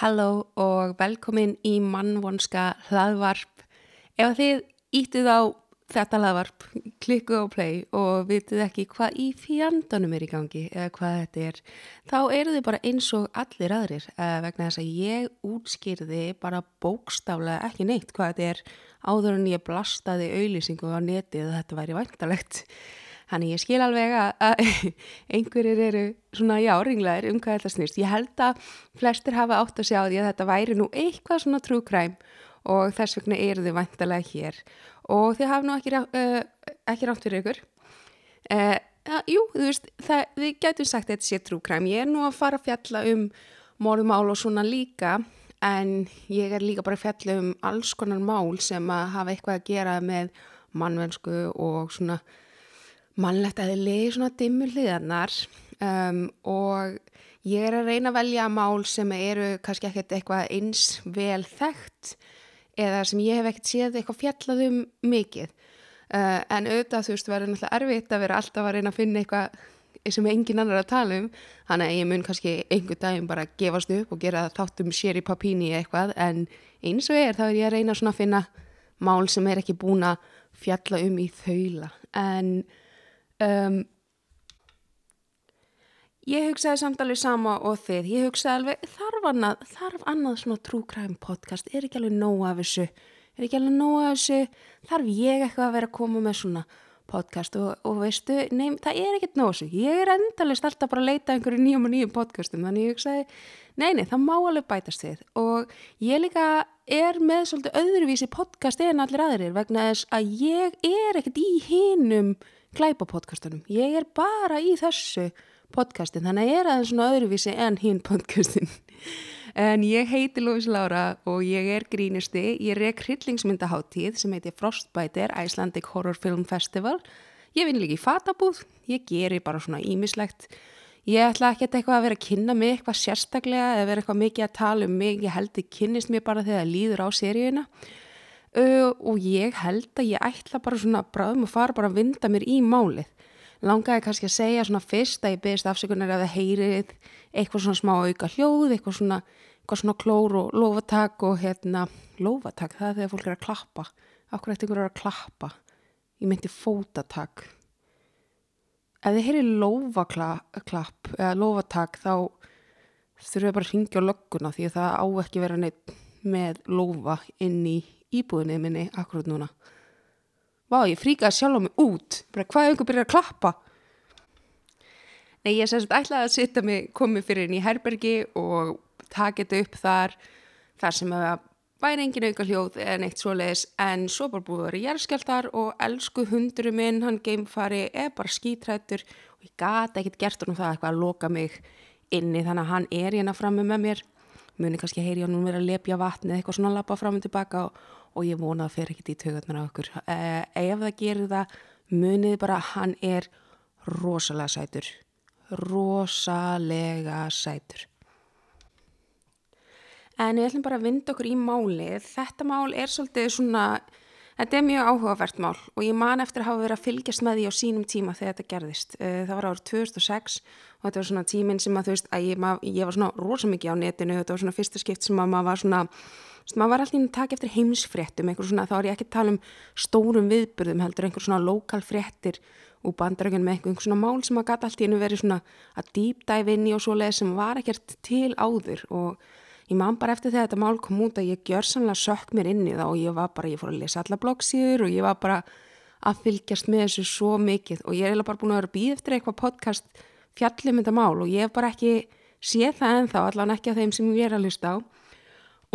Halló og velkomin í mannvonska hlaðvarp. Ef þið ítið á þetta hlaðvarp, klikkuð á play og vitið ekki hvað í fjandanum er í gangi eða hvað þetta er, þá eru þið bara eins og allir aðrir uh, vegna þess að ég útskýrði bara bókstaflega ekki neitt hvað þetta er áður en ég blastaði auðlýsingu á netið að þetta væri væntalegt. Þannig ég skil alveg að einhverjir eru svona já, ringlaðir um hvað þetta snýst. Ég held að flestir hafa átt að sjá því að þetta væri nú eitthvað svona trúkræm og þess vegna eru þið vantalega hér. Og þið hafa nú ekki, uh, ekki rátt fyrir ykkur. Uh, ja, jú, þú veist, það, við getum sagt að þetta sé trúkræm. Ég er nú að fara að fjalla um morðmál og svona líka en ég er líka bara að fjalla um alls konar mál sem að hafa eitthvað að gera með mannvensku og svona mannlegt að þið leiði svona dimmur hliðarnar um, og ég er að reyna að velja mál sem eru kannski ekkert eitthvað eins vel þekkt eða sem ég hef ekkert séð eitthvað fjallað um mikið. Uh, en auðvitað þú veist verður náttúrulega erfitt að vera alltaf að reyna að finna eitthvað sem engin annar að tala um. Þannig að ég mun kannski einhver daginn bara gefast upp og gera þáttum sér í papíni eitthvað. En eins og er þá er ég að reyna svona að finna mál sem er ekki búin að fjalla um í þaula. En Um, ég hugsaði samt alveg sama og þið, ég hugsaði alveg þarf annað, þarf annað svona crime podcast, er ekki alveg nóg af þessu, er ekki alveg nóg af þessu, þarf ég eitthvað að vera að koma með svona podcast? Og, og veistu, neym, það er ekkert nóg þessu, ég er endalist alltaf bara að leita einhverju nýjum og nýjum podcastum, þannig ég hugsaði, neini, það má alveg bætast þið og ég líka er með svolítið öðruvísi podcast en allir aðrir vegna þess að ég er ekkert í hinum glæpa podcastunum. Ég er bara í þessu podcastin, þannig að ég er aðeins svona öðruvísi en hinn podcastin. En ég heiti Lófis Lára og ég er grínisti. Ég rek hryllingsmyndaháttíð sem heitir Frostbiter Icelandic Horror Film Festival. Ég vinn líka í fatabúð, ég gerir bara svona ímislegt. Ég ætla ekki eitthvað að vera að kynna mig eitthvað sérstaklega eða vera eitthvað mikið að tala um mig. Ég held að kynnist mér bara þegar það líður á seríuna. Uh, og ég held að ég ætla bara svona bráðum að fara bara að vinda mér í málið. Langaði kannski að segja svona fyrst að ég beðist afsökunar að það heyrið eitthvað svona smá auka hljóð eitthvað svona, eitthvað svona klór og lofatak og hérna, lofatak það er þegar fólk er að klappa. Okkur eftir einhverju að klappa? Ég meinti fótatak. Ef þið heyrið lofaklapp eða lofatak þá þurfum við bara að ringja á lögguna því að það á ekki vera neitt með lofa inn í íbúðinni minni akkurát núna. Vá, ég fríkaði sjálf á mig út. Bara hvað er einhver byrjað að klappa? Nei, ég sem sagt ætlaði að sitta mig komið fyrir inn í herbergi og taka þetta upp þar, þar sem að væri engin auka hljóð eða neitt svoleiðis, en svo bara búið að vera jærskjaldar og elsku hundurum minn, hann geimfari, er bara skítrættur og ég gata ekkert gert um það eitthvað að loka mig inni, þannig að hann er hérna frammi með mér muni kannski heyri hann nú verið að lepja vatni eða eitthvað svona lappa fram og tilbaka og, og ég vona að það fer ekkit í tögarnar á okkur. Eh, ef það gerir það munið bara að hann er rosalega sætur. Rosalega sætur. En við ætlum bara að vinda okkur í málið. Þetta mál er svolítið svona Þetta er mjög áhugavert mál og ég man eftir að hafa verið að fylgjast með því á sínum tíma þegar þetta gerðist. Eh, það var árið 2006 og þetta var svona tíminn sem að þú veist að ég, mað, ég var svona rosa mikið á netinu, þetta var svona fyrsta skipt sem að maður var svona, maður var alltaf inn að taka eftir heimsfréttum, svona, þá er ég ekki að tala um stórum viðburðum heldur, einhver svona lokal fréttir og bandarögun með einhver svona mál sem að gata alltaf inn að vera svona að dýpdæfi inn í og svoleið sem var ekkert til áður og ég man bara eftir þegar þetta mál kom út að ég gjör sannlega sökk mér inn í það og ég var bara, ég fór að lesa alla bloggsýður og ég var bara að fylgjast með þessu svo mikið. Og ég er bara búin að vera býð eftir eitthvað podcast fjallum þetta mál og ég hef bara ekki séð það en þá, allan ekki á þeim sem ég er að lusta á.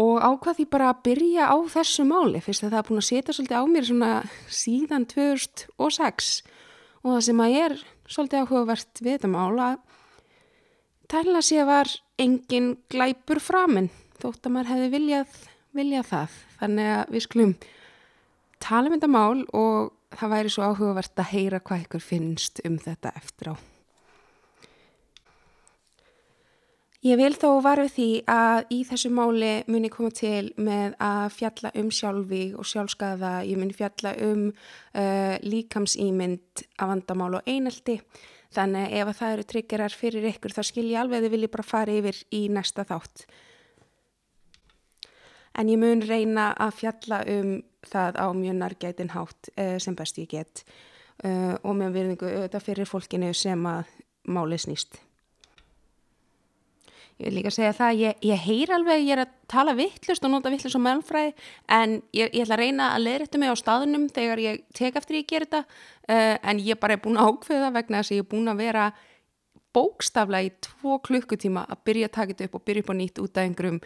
Og ákvað því bara að byrja á þessu máli. Fyrst að það er búin að setja svolítið á mér svona síðan 2006 og það sem að ég er svolítið áhugavert við þetta mál að tæla sér var engin glæpur framinn þótt að maður hefði viljað, viljað það. Þannig að við skulum tala um þetta mál og það væri svo áhugavert að heyra hvað ykkur finnst um þetta eftir á. Ég vil þó varfið því að í þessu máli muni koma til með að fjalla um sjálfvíg og sjálfskaða, ég muni fjalla um uh, líkamsýmynd af vandamál og einelti Þannig ef það eru triggerar fyrir ykkur þá skil ég alveg að þið viljið bara fara yfir í næsta þátt. en ég mun reyna að fjalla um það á mjög nærgætin hátt uh, sem best ég get uh, og með virðingu auðvitað fyrir fólkinu sem að máli snýst. Ég vil líka segja það, ég, ég heyr alveg, ég er að tala vittlust og nota vittlust og meðalfræði en ég, ég ætla að reyna að leiðrættu mig á staðunum þegar ég tek eftir ég ger þetta uh, en ég bara er búin að ákveða vegna þess að ég er búin að vera bókstaflega í tvo klukkutíma að byrja að taka þetta upp og byrja upp á nýtt út af einhverjum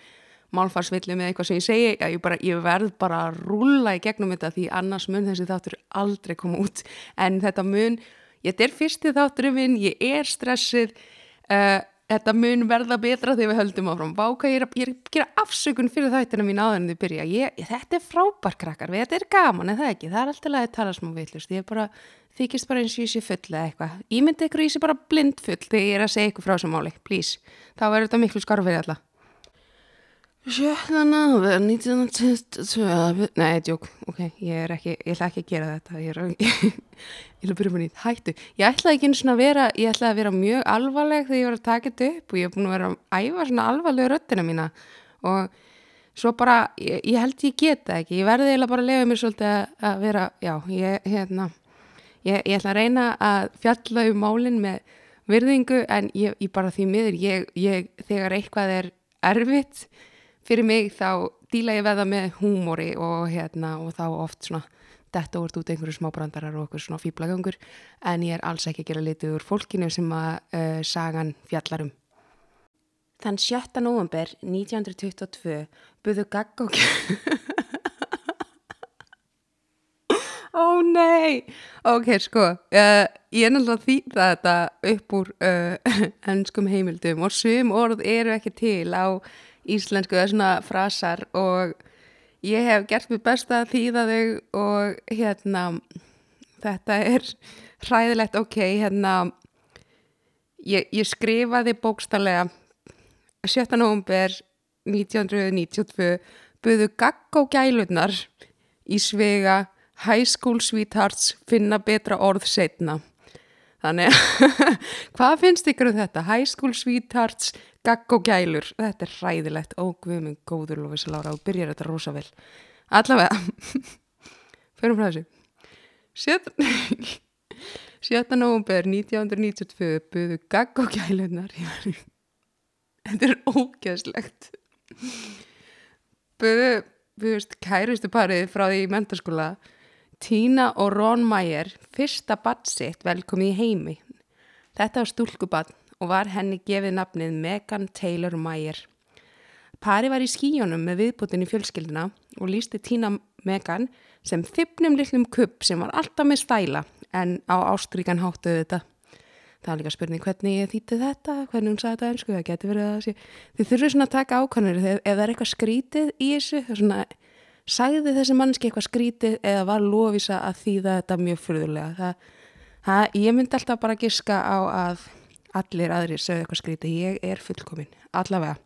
málfarsvillum eða eitthvað sem ég segi. Að ég, bara, ég verð bara að rúla í gegnum þetta því annars mun þessi þáttur aldrei koma út. En þetta mun, ég er fyrsti þátturinn ég er stressið uh, þetta mun verða betra þegar við höldum áfram. Váka, ég er, ég að gera afsökun fyrir þættina mín áður en þið byrja. Ég, þetta er frábær krakkar, þetta er gaman en það ekki, það er alltaf að tala smá villust ég er bara, þykist bara eins og ég sé full eða eitthvað, ég myndi ykkur í sig bara blind full þegar ég er að segja ykkur frá þessu máli, please. Þá verður þetta miklu skarfið alltaf Sjötta náður 1922 Nei, djók, ok, ég er ekki ég ætla ekki að gera þetta ég, er, ég, ég ætla að byrja með nýtt, hættu. Ég ætla ekki eins og að vera, ég ætla að vera mjög alvarleg þegar ég var að taka þetta upp og ég hef búin að vera að æfa svona alvarlega röttina mína. Og svo bara ég, ég held ég geta ekki, ég verði eiginlega bara að lefa mér svolítið að vera, já, ég hérna, ég, ég ætla að reyna að fjalla um málinn með virðingu en ég bara því miður, ég, þegar eitthvað er erfitt fyrir mig þá díla ég veða með húmóri og, hérna, og þá oft svona detta úr út einhverju smábrandarar og einhverju svona fýblagangur en ég er alls ekki að gera litið úr fólkinu sem að uh, sagan fjallarum. Þann 7. november 1922 buðu gagg og Ó oh, nei, ok sko, uh, ég er náttúrulega þýða þetta upp úr uh, ennskum heimildum og sum orð eru ekki til á íslensku eða svona frasar og ég hef gert mér besta að þýða þau og hérna þetta er hræðilegt ok, hérna ég, ég skrifaði bókstallega 17. november 1992 buðu gagg á gælunar í svega high school sweethearts finna betra orð setna þannig hvað finnst ykkur um þetta high school sweethearts gagg og gælur, þetta er ræðilegt ógvöminn góður Lófísa Lára og byrjar þetta rosa vel allavega fyrir frá þessu. 7. november 1992 buðu gagg og gælunar þetta er ógæðslegt buðu buðust kærustu parið frá því í mentarskóla Tína og Ron Mayer fyrsta badsitt velkomi í heimi. Þetta var stúlkubann og var henni gefið nafnið Megan Taylor Mayer. Pari var í skíjónum með viðbútin í fjölskylduna og lísti Tína Megan sem þypnum lillum kupp sem var alltaf með stæla en á ástríkan háttuðu þetta. Það var líka spurning hvernig ég þýtti þetta, hvernig hún sagði þetta einsku, það getur verið að sé. Þið þurfum svona að taka ákvæmur ef það er eitthvað skrítið í þessu, svona, sagði þessi mannski eitthvað skrítið eða var lofísa að þýða þetta mjög fyrðulega. Það, það, ég myndi alltaf bara giska á að allir aðrir sögðu eitthvað skríti, ég er fullkomin, allavega.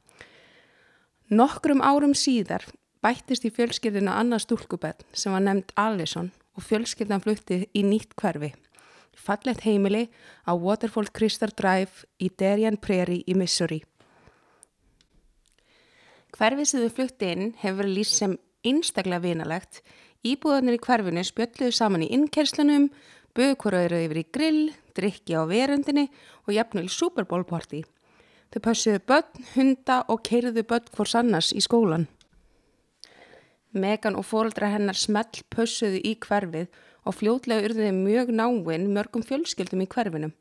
Nokkrum árum síðar bættist í fjölskyldina annað stúlkubell sem var nefnd Allison og fjölskyldan flutti í nýtt hverfi. Fallett heimili á Waterfall Crystal Drive í Darien Prairie í Missouri. Hverfið sem þau flutti inn hefur verið lýst sem einstaklega vinalegt. Íbúðanir í hverfinu spjölluðu saman í innkerslunum, buðu hverju yfir í grill, drikki á verundinni og jafnvel Super Bowl party. Þau passuðu börn, hunda og keiriðu börn hvors annars í skólan. Megan og fóreldra hennar smell passuðu í hverfið og fljótlega urðiði mjög náinn mörgum fjölskyldum í hverfinum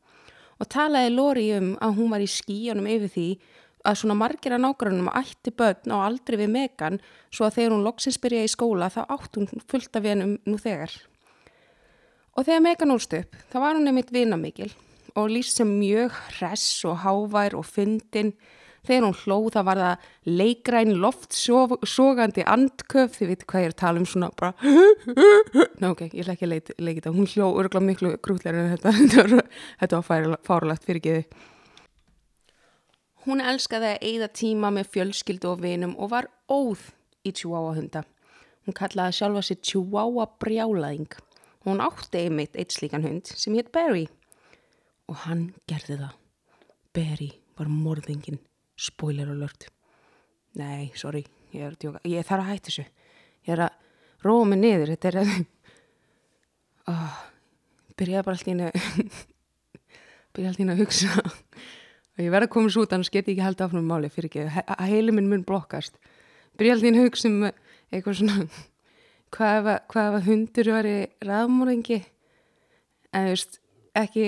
og talaði Lóri um að hún var í skíjanum yfir því að svona margir að nágrunum ætti börn á aldri við Megan svo að þegar hún loksins byrja í skóla þá átt hún fullt af hennum nú þegar. Og þegar Megan úrst upp, þá var hún nefnitt vinamikil og líst sem mjög hress og hávær og fyndin. Þegar hún hlóð það var það leikræn loftsogandi andköf, þið viti hvað ég er að tala um svona bara Ná ok, ég ætla ekki að leiki þetta, hún hló örgulega miklu grútlega en þetta, þetta var fáralagt fyrir geði. Hún elskaði að eigða tíma með fjölskyldu og vinum og var óð í Chihuahua hunda. Hún kallaði sjálfa sér Chihuahua brjálaðing. Hún átti einmitt eitt slíkan hund sem hétt Barry. Og hann gerði það. Barry var morðingin, spoiler alert. Nei, sorry, ég er að djóka, ég þarf að hætta þessu. Ég er að róa mig niður. Þetta er að oh, byrjaði bara alltaf ína byrjaði alltaf ína að hugsa. Ég verði að koma svo út annars get ég ekki held áfram um máli fyrir ekki. Að heili minn mun blokkast. Byrjaði alltaf ína að hugsa um eitthvað svona hvað ef, ef hundur var í raðmóringi en þú veist ekki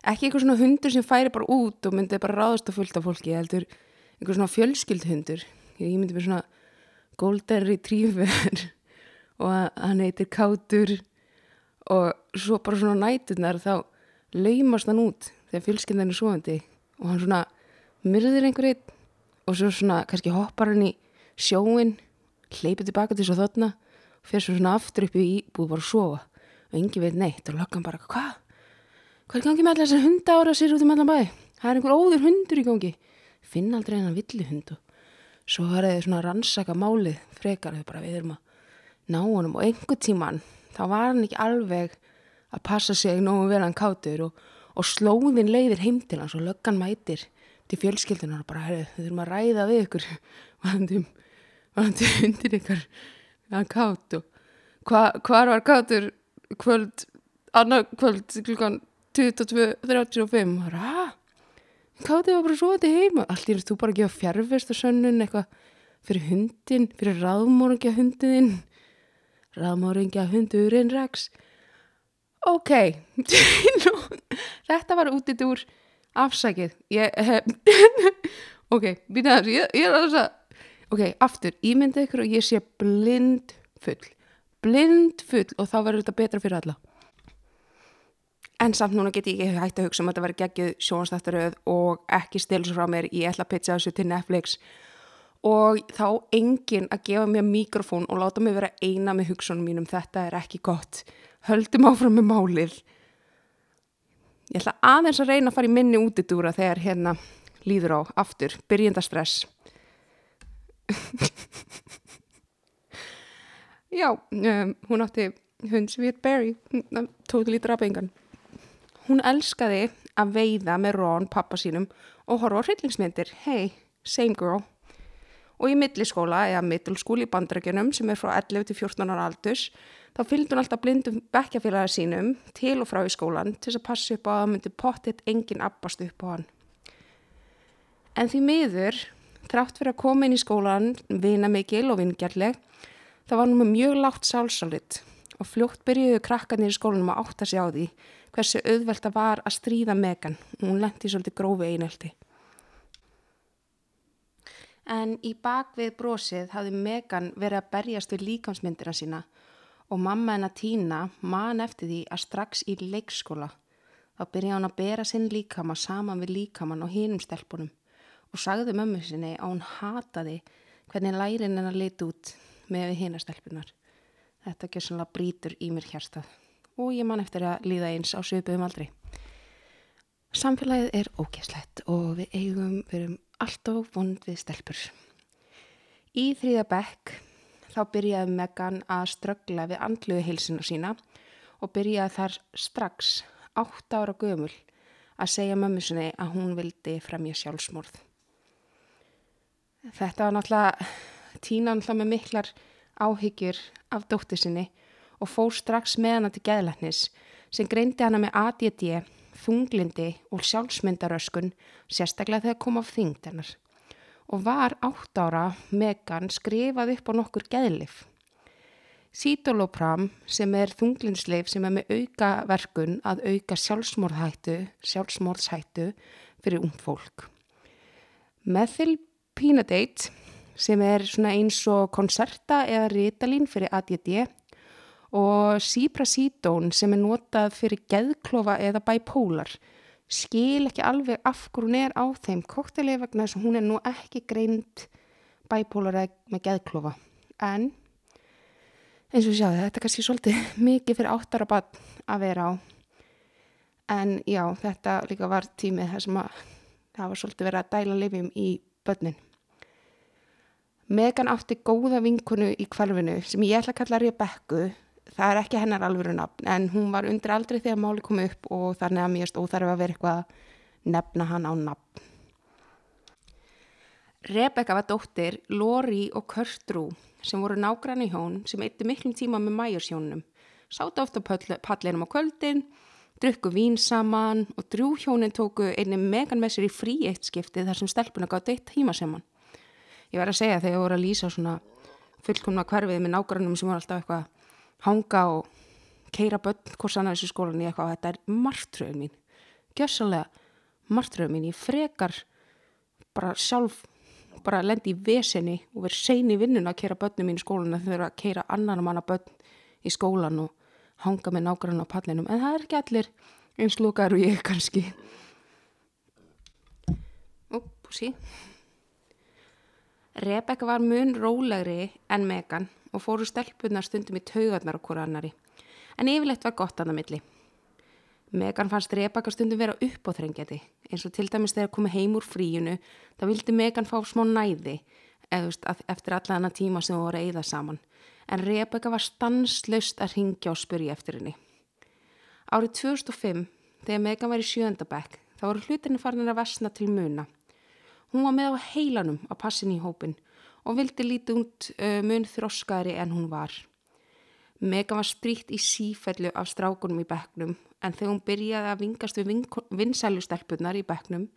ekki eitthvað svona hundur sem færi bara út og myndi bara ráðast að fullta fólki heldur eitthvað svona fjölskyldhundur ég myndi bara svona golden retriever og hann heitir Kátur og svo bara svona nætunar þá laumast hann út þegar fjölskyldan er svoandi og hann svona myrðir einhverjum og svo svona kannski hoppar hann í sjóin hleypið tilbaka til svo þarna og fyrir svo svona aftur upp í íbúð bara að sofa. Og engi veit neitt. Og löggan bara hvað? Hvað er gangið með allar þessar hunda ára sér út um allan bæ? Það er einhver óður hundur í gangi. Finn aldrei hennar villi hundu svo var það svona rannsaka málið frekar. Þau bara við erum að ná honum. Og einhver tíman þá var hann ekki alveg að passa sig nógu verið hann kátur. Og, og slóðin leiðir heim til hans og löggan mætir til fjölskyldunar og bara herru þau þurfum að ræða við ykkur vandum undir ykkur hann kátt og hva, var kátur kvöld annar kvöld klukkan 22.35 og að Kátið var bara svo þetta heima. Allt í þú bara að gefa fjárfesta sönnun eitthvað fyrir hundin, fyrir raðmórungja hundin. Raðmórungja hundurinn Rex. Ok, þetta var út í dúr afsækið. Ég, ok, þessu, ég, ég er að þess að, ok, aftur, ímynda ykkur og ég sé blind full. Blind full og þá verður þetta betra fyrir alla. En samt núna get ég ekki hægt að hugsa um að þetta verði geggið sjónstættaröð og ekki stilsa frá mér, ég ætla að pizza þessu til Netflix. Og þá engin að gefa mér mikrofón og láta mig vera eina með hugsunum mínum, þetta er ekki gott. Höldum áfram með málið. Ég ætla aðeins að reyna að fara í minni útidúra þegar hérna líður á. Aftur, byrjendastress já, um, hún átti hund sem heit Barry, totally drafengan Hún elskaði að veiða með Ron pappa sínum og horfa á hryllingsmyndir. Hey, same girl. Og í milliskóla eða middlskúli í bandrækjunum sem er frá 11 til 14 ára aldurs þá fylgd hún alltaf blindum bekkjafélagar sínum til og frá í skólan til að passa upp á að myndi pottitt engin abbast upp á hann. En því miður, þrátt fyrir að koma inn í skólan vina mikil og vingjarleg, það var nú með mjög lágt sálsalit og fljótt byrjuðu krakkarnir í skólanum að átta sig á því hversu auðvelt það var að stríða Megan og hún lendi svolítið grófi einelti. En í bakvið brosið hafði Megan verið að berjast við líkansmyndina sína og mamma hennar Tína man eftir því að strax í leikskóla þá byrjaði hann að bera sinn líkama saman við líkaman og hinum stelpunum og sagði mömmu sinni að hún hataði hvernig lærin hennar liti út með við hinastelpunar. Þetta ekki svona brítur í mér hérstað og ég man eftir að líða eins á söpuðum aldrei. Samfélagið er ógæslegt og við eigum verum alltaf vond við stelpur. Í þrýða bekk þá byrjaði Megan að ströggla við andluðu heilsinu sína og byrjaði þar strax, átt ára gömul, að segja mömmu sinni að hún vildi fremja sjálfsmorð. Þetta var náttúrulega tína náttúrulega með miklar áhyggjur af dóttu sinni og fór strax með hana til geðlæknis sem greindi hana með ADD, þunglindi og sjálfsmyndaröskun sérstaklega þegar kom af þyngd hennar og var átt ára Megan skrifað upp á nokkur geðlif. Cítolopram sem er þunglindsleif sem er með auka verkun að auka sjálfsmorðhættu, sjálfsmorðshættu fyrir ung fólk. Methylpinadate sem er svona eins og konserta eða ritalín fyrir ADD og síprasítón sem er notað fyrir geðklofa eða bæpólar skil ekki alveg af hvað hún er á þeim kokteli vegna þess að hún er nú ekki greint bæpólar eða með geðklofa. En eins og sjáðu þetta er kannski svolítið mikið fyrir áttara bann að vera á. En já þetta líka var tímið þar sem að það var svolítið verið að dæla lifjum í börnin Megan átti góða vinkunu í kvalvinu sem ég ætla að kalla Rebekku það er ekki hennar alvöru nafn en hún var undir aldrei þegar máli kom upp og þannig að mér stóð þarf að vera eitthvað nefna hann á nafn Rebecca var dóttir Lori og Körtrú sem voru nágranni hjón sem eitti miklum tíma með mæjursjónum. Sáta ofta pallinum á kvöldin, drukku vín saman og drú hjónin tóku einni megan með sér í frí eitt skipti þar sem stelpuna gátt eitt tíma saman. Ég var að segja þegar ég voru að lýsa svona fullkomna hverfið með nágrannum sem voru alltaf eitthvað hanga og keira börn hvorsan að þessu skólan í eitthvað þetta er margtröðun mín. Gjössalega margtröðun mín. Ég frekar bara sjálf bara lendi í vesenni og verið sein í vinnuna að keira börnum mín í skólan þegar þau eru að keira annan manna börn í skólan og hanga með nágrann á pallinum en það er ekki allir eins lúkar og ég kannski Úpsi Rebecca var mun rólegri en Megan og fóru stelpunar stundum í taugarnar okkur annari en yfirleitt var gott annað milli Megan fannst Rebecca stundum vera upp á þrengjati eins og til dæmis þegar komið heim úr fríinu þá vildi Megan fá smá næði eða eftir alla hana tíma sem þú voru að eyða saman en Rebecca var stanslust að ringja og spurja eftir henni. Árið 2005 þegar Megan var í sjöndabæk þá voru hlutinni farin að vesna til muna. Hún var með á heilanum að passin í hópin og vildi lítið út uh, mun þroskari en hún var. Megan var stríkt í sífellu af strákunum í bekknum en þegar hún byrjaði að vingast við vinsælustelpunar í bekknum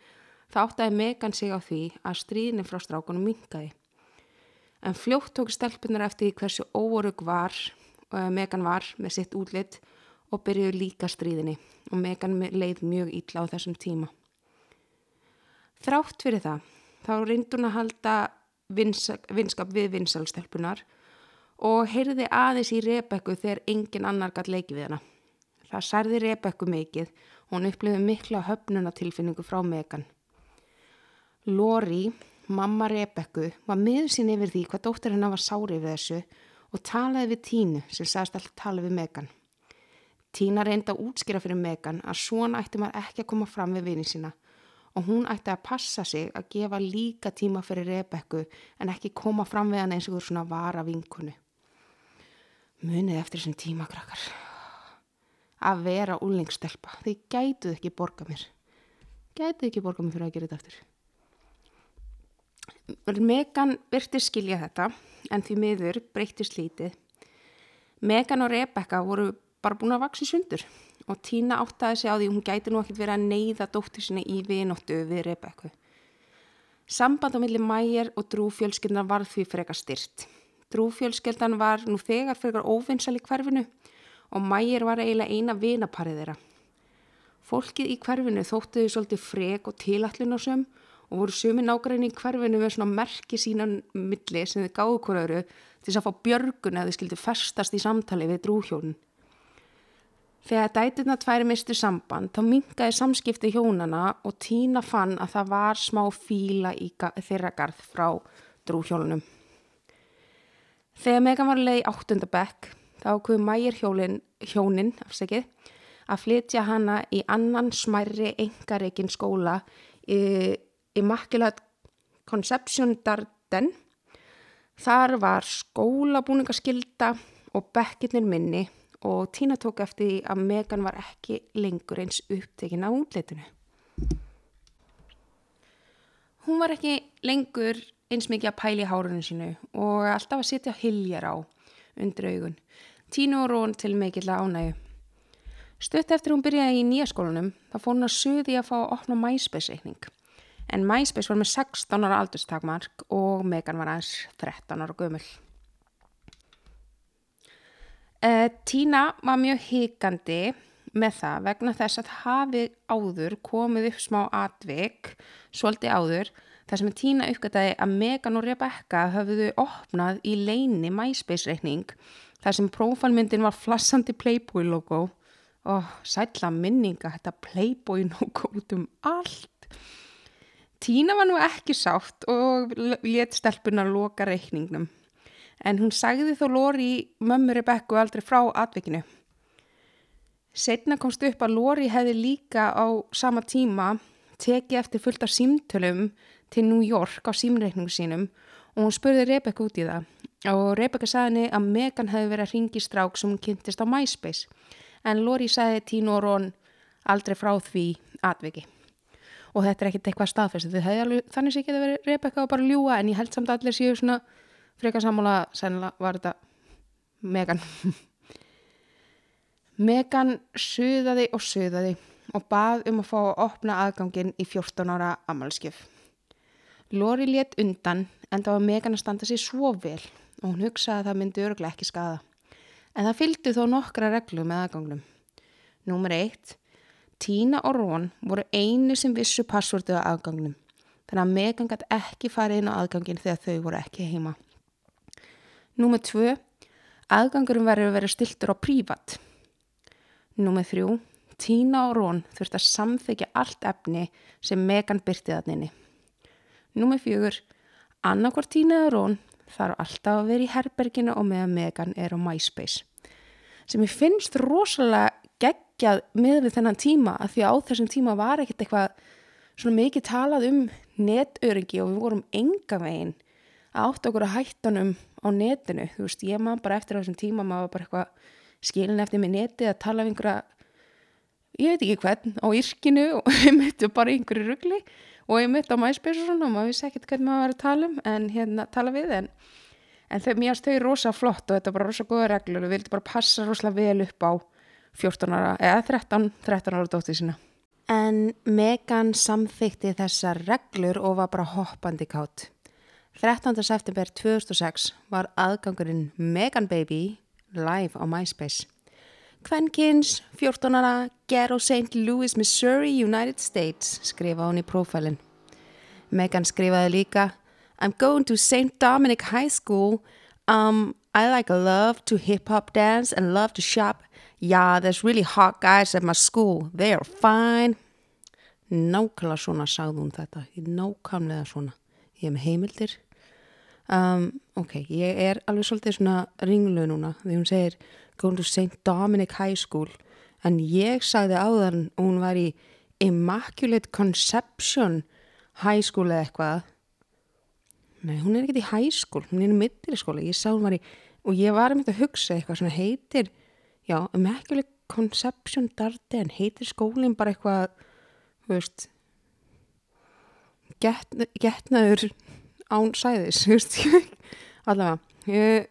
þá áttaði Megan sig á því að stríðinni frá strákunum mingaði. En fljótt tók stelpunar eftir hversu óorug var, uh, Megan var með sitt útlitt og byrjuði líka stríðinni og Megan leið mjög ítla á þessum tíma. Þrátt fyrir það, þá reyndi hún að halda vinskap við vinsælstelpunar og heyrði aðeins í Rebekku þegar engin annar gætt leiki við hana. Það særði Rebekku mikið og hún upplifði mikla höfnunatilfinningu frá Megan. Lori, mamma Rebekku, var miður sín yfir því hvað dóttir hennar var sári við þessu og talaði við Tínu sem sagðist alltaf tala við Megan. Tína reyndi að útskýra fyrir Megan að svona ætti maður ekki að koma fram við vinið sína og hún ætti að passa sig að gefa líka tíma fyrir Rebekku en ekki koma fram við hann eins og svona vara vinkunu munið eftir þessum tímakrakkar að vera úlingstelpa þið gætuð ekki borga mér. Gætuð ekki borga mér fyrir að gera þetta eftir Megan byrti skilja þetta en því miður breytist lítið. Megan og Rebecca voru bara búin að vaksa sundur og Tína áttaði sig á því hún gæti nú ekkert verið að neyða dóttir sinni í vinóttu við Rebecca Samband á milli mæjar og drúfjölskyldna var því freka styrt Drúfjölskeldan var nú þegar fyrir óvinnsal í hverfinu og mægir var eiginlega eina vinaparið þeirra. Fólkið í hverfinu þóttuði svolítið frek og tilætlunasum og voru sumi nákvæmni í hverfinu með svona merki sínan milli sem þið gáðu hverju til þess að fá björgun eða þið skildi festast í samtali við drúhjónin. Þegar dætirna tværi mistu samband þá mingaði samskipti hjónana og Tína fann að það var smá fíla í þeirra garð frá drúhjónunum. Þegar Megan var leið í áttundabekk þá kuði mægir hjónin afsækið, að flytja hana í annan smærri engareikin skóla í Immaculate Conception Darden. Þar var skólabúningaskilda og bekkinnir minni og Tína tók eftir því að Megan var ekki lengur eins upptekinn á útleitinu. Hún var ekki lengur eins mikið að pæli hárunum sínu og alltaf að sitja hiljar á undir augun. Tínu og rón til mikill að ánægu. Stutt eftir hún byrjaði í nýja skólanum þá fór hún að suði að fá að opna MySpace-reikning. En MySpace var með 16 ára aldurstakmark og Megan var aðeins 13 ára gömul. Uh, Tína var mjög híkandi með það vegna þess að hafi áður komið upp smá atvik, svolítið áður, þar sem Tína uppgöttaði að Megan og Rebecca höfðu opnað í leini MySpace-reikning þar sem prófálmyndin var flassandi Playboy logo og sætla minninga þetta Playboy logo út um allt. Tína var nú ekki sátt og let stelpuna loka reikningnum en hún sagði þó Lóri mömmu Rebecca aldrei frá atvikinu. Setna komst upp að Lóri hefði líka á sama tíma tekið eftir fullt af símtölum til New York á símreikningu sínum og hún spurði Rebecca út í það. Og Rebecca sagði henni að Megan hefði verið að ringi strák sem hún kynntist á MySpace. En Lori sagði Tínu og Ron aldrei frá því atviki. Og þetta er ekkit eitthvað staðfest. Þið hefði alveg, þannig sé ekki að vera Rebecca og bara ljúa en ég held samt allir séu svona frekar sammála, sennilega var þetta Megan Megan suðaði og suðaði og bað um að fá að opna aðgangin í 14 ára amalskjöf. Lori létt undan en það var Megan að standa sér svo vel og hún hugsaði að það myndi örglega ekki skada. En það fylgdi þó nokkra reglu með aðgangnum. Númer eitt, Tína og Rón voru einu sem vissu passvortu á aðgangnum. Þannig að Megan gæti ekki farið inn á aðgangin þegar þau voru ekki heima. Númer tvö, aðgangurum verður að vera stiltur á prívat. Númer þrjú, Tína og Rón þurft að samþykja allt efni sem Megan byrtið að nynni. Númer fjögur, annarkvar Tína og Rón þarf alltaf að vera í herberginu og meðan Megan er á MySpace. Sem ég finnst rosalega geggjað með við þennan tíma að því að á þessum tíma var ekkert eitthvað svona mikið talað um netöryggi og við vorum enga veginn að átta okkur að hættanum á netinu. Þú veist, ég maður bara eftir á þessum tíma maður bara eitthvað skilin eftir með neti að tala um einhverja ég veit ekki hvern, á yrkinu og ég myndi bara einhverju ruggli og ég myndi á MySpace og svona og maður vissi ekkert hvernig maður var að tala um en hérna tala við en, en þau, mér stöði rosa flott og þetta er bara rosa góða reglur og við vildum bara passa rosa vel upp á 14 ára eða 13, 13 ára dóttið sína. En Megan samþykti þessar reglur og var bara hoppandi kátt. 13. september 2006 var aðgangurinn Megan Baby live á MySpace. Kvenkins, 14 ára, Ghetto St. Louis, Missouri, United States, skrifa hún í prófælinn. Megan skrifaði líka I'm going to St. Dominic High School. Um, I like love to hip-hop dance and love to shop. Yeah, there's really hot guys at my school. They are fine. Nákvæmlega svona sagði hún þetta. Nákvæmlega svona. Ég hef heimildir. Um, ok, ég er alveg svolítið svona ringlu núna því hún segir going to St. Dominic High School en ég sagði áðan og hún var í Immaculate Conception High School eða eitthvað nei, hún er ekkert í high school hún er í middilskóla, ég sá hún var í og ég var um þetta að hugsa eitthvað svona heitir já, Immaculate Conception Darden, heitir skólinn bara eitthvað þú veist get, getnaður án sæðis, þú veist allavega ég,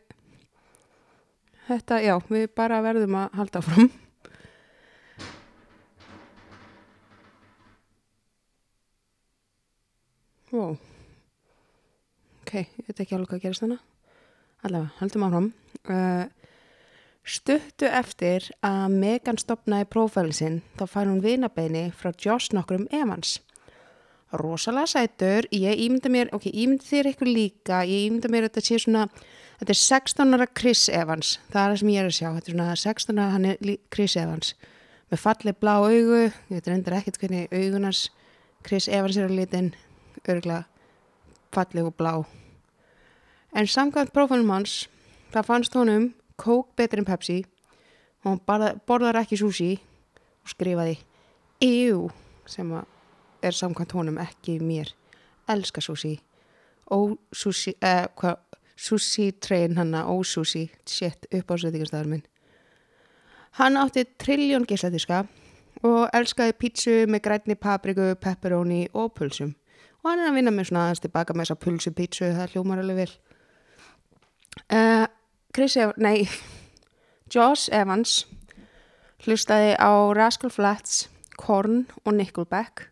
þetta, já, við bara verðum að halda fram wow ok, ég veit ekki alveg hvað gerist þannig allavega, haldum áfram. Uh, stuttu eftir að Megan stopnaði prófælinn sinn þá fær hún vinabeini frá Josh nokkrum Evans rosalega sætur, ég ímynda mér ok, ímynda þér eitthvað líka. Ég ímynda mér þetta sé svona þetta er 16 ára Chris Evans. Það er það sem ég er að sjá, þetta er svona 16 ára hann er Chris Evans. Með fallið blá augu, ég veit reyndar ekkert hvernig augunars Chris Evans er á litin örgulega fallið og blá. En samkvæmt prófunum hans það fannst honum kók betur en Pepsi. Og hann borðar ekki sushi og skrifaði EU sem að er samkvæmt honum ekki mér. Elska sushi og sushi eh, hva, sushi train hanna og sushi shit upp á sveitikarstæðar minn. Hann átti trilljón gísladiska og elskaði pítsu með grætni papriku, pepperoni og pulsum. Og hann er að vinna með svona aðeins tilbaka með þessa pulsu pítsu, það hljómar alveg vel. Uh, Chris Evans, nei Josh Evans hlustaði á Rascal Flats Korn og Nickelback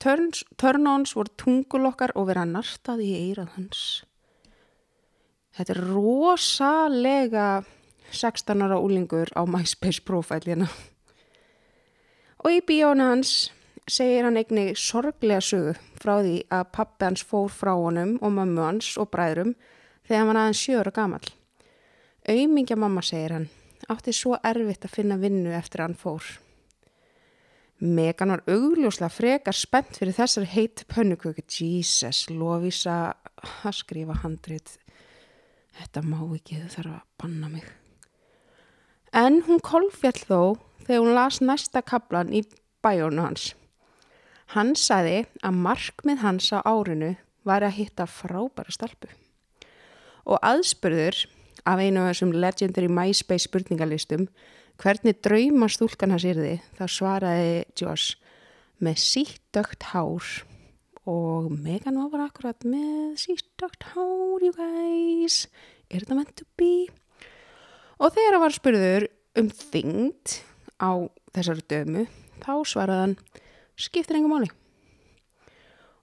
Turn-ons voru tungulokkar og vera nartað í eirað hans. Þetta er rosalega 16 ára úlingur á MySpace profælina. Og í bíónu hans segir hann eigni sorglega sögu frá því að pappi hans fór frá honum og mömmu hans og bræðrum þegar hann var aðeins sjöra gamal. Auðmingja mamma, segir hann, átti svo erfitt að finna vinnu eftir að hann fór. Megan var augljóslega frekar spennt fyrir þessar heit pönnuköku. Jesus, Lovisa að skrifa handrit. Þetta má ekki, þau þarf að banna mig. En hún kolfjall þó þegar hún las næsta kaplan í bæjónu hans. Hann sagði að markmið hans á árinu var að hitta frábæra stelpu. Og aðspurður af einu af þessum legendary MySpace spurningalistum hvernig drauma stúlkan hans yrði þá svaraði Josh með síttdögt hár og Megan var akkurat með síttdögt hár, you guys. Er þetta meant to be? Og þegar hann var spurður um þyngd á þessari dömu, þá svaraði hann, skiptir engum máli.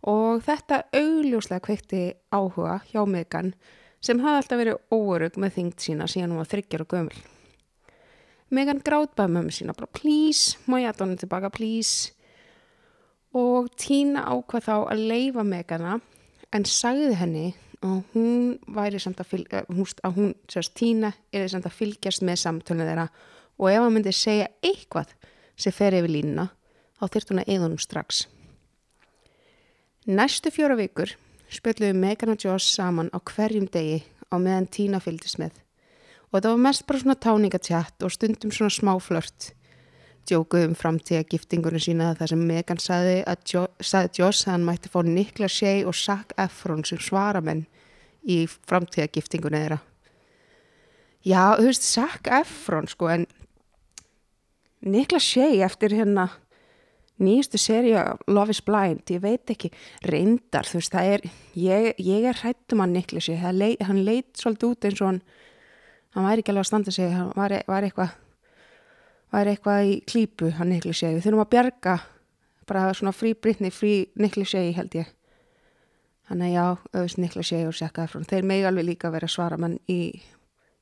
Og þetta augljóslega kveikti áhuga hjá Megan sem hafði alltaf verið óörug með þyngd sína síðan hún var þryggjar og gömul. Megan gráðbaði mömmu sína bara please, má ég að donna tilbaka please? Og Tína ákvað þá að leifa Megana en sagði henni að hún væri samt að fylgja, að hún, sérst Tína er samt að fylgjast með samtölunum þeirra. Og ef hann myndi segja eitthvað sem fer yfir línuna þá þyrst hún að eðunum strax. Næstu fjóra vikur spjöldluðu Megan og Joss saman á hverjum degi á meðan Tína fylgist með og þetta var mest bara svona táningatjatt og stundum svona smáflört djókuð um framtíða giftingurinn sína þar sem Megan saði að jo, saði Joss að hann mætti fá Nikla Shea og Zac Efron sem svaramenn í framtíða giftingunni þeirra. Já, þú veist Zac Efron sko en Nikla Shea eftir hérna nýjastu seria Love is Blind, ég veit ekki reyndar, þú veist, það er ég, ég er hrættum að Nikla Shea hann leit svolítið út eins og hann hann væri ekki alveg að standa sig hann var, var eitthvað var eitthvað í klípu hann Nikli Shea við þurfum að bjarga bara svona frí Britney, frí Nikli Shea held ég. Hann er já, auðvist Nikli Shea og sekkaði frá þeir megi alveg líka vera svara mann í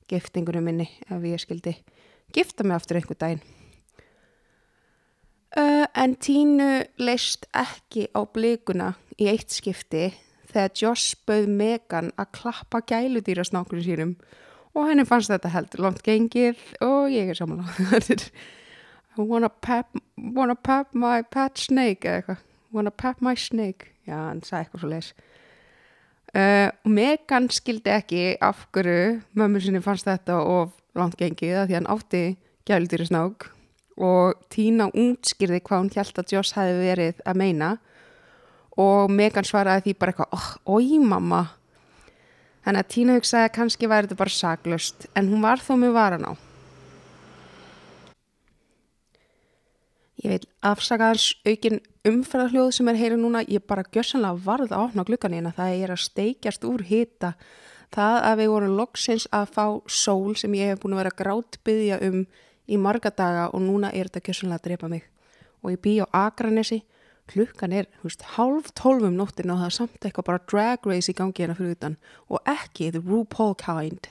giftingunum minni ef ég skildi gifta mig aftur einhver daginn. Uh, en Tínu leist ekki á blikuna í eitt skipti þegar Joss bauð Megan að klappa gæludýrasnákunum sínum og henni fannst þetta heldur langt gengið og ég er samanláð wanna pep, wanna pep my pet snake eða eitthvað. Wanna pep my snake. Já, hann sagði eitthvað svo leis uh, og Megan skildi ekki af hverju mömmu sinni fannst þetta of langt gengið að því hann átti gæludýri snák og Tína útskýrði hvað hún held að Joss hefði verið að meina. Og Megan svaraði því bara eitthvað, oi mamma Þannig að Tína hugsaði að kannski væri þetta bara saglust en hún var þó með varan á. Ég veit afsakaðans aukin umferðarhljóð sem er heyri núna, ég bara gjössanlega varð að opna glukkanina það er að steikjast úr hita. Það að við vorum loksins að fá sól sem ég hef búin að vera grátt byggja um í marga daga og núna er þetta gjössanlega að drepa mig. Og ég bý á Akranesi klukkan er, veist, halv tólfum nóttin og það er samt eitthvað bara drag race í gangi hérna fyrir utan og ekki the RuPaul kind.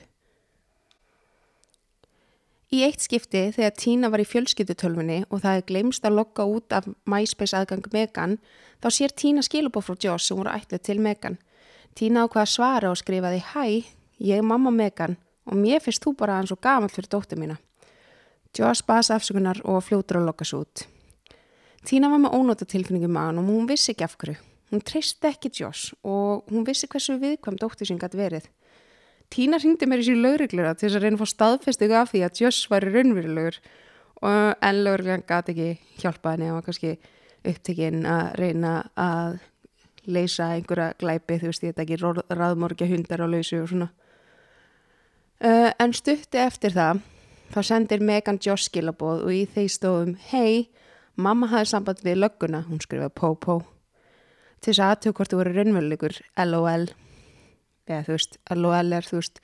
Í eitt skipti þegar Tína var í fjölskyttutölfunni og það er glemst að logga út af MySpace aðgang Megan, þá sér Tína skilubóð frá Joss sem voru ætlið til Megan. Tína ákvaða svara og skrifaði Hæ, ég er mamma Megan og mér finnst þú bara eins og gaman fyrir dóttir mína. Joss basa afsökunar og fljótur að logga svo út. Tína var með ónóta tilfinningu maður og hún vissi ekki af hverju. Hún treysti ekki Joss og hún vissi hversu viðkvæm dóttir sem gæti verið. Tína ringdi mér í síðan lauruglega til þess að reyna að fá staðfestingu af því að Joss var raunverulegur en lauruglega gæti ekki hjálpa henni og var kannski upptekinn að reyna að leysa einhverja glæpi þú veist ég þetta ekki raðmorgja hundar á lausu og svona. Uh, en stutti eftir það þá sendir Megan Joss skilaboð og í þeir stóðum hei Mamma hafði samband við lögguna, hún skrifaði pó-pó, til þess aðtöku hvort þú verið raunverulegur, LOL, eða þú veist, LOL er þú veist,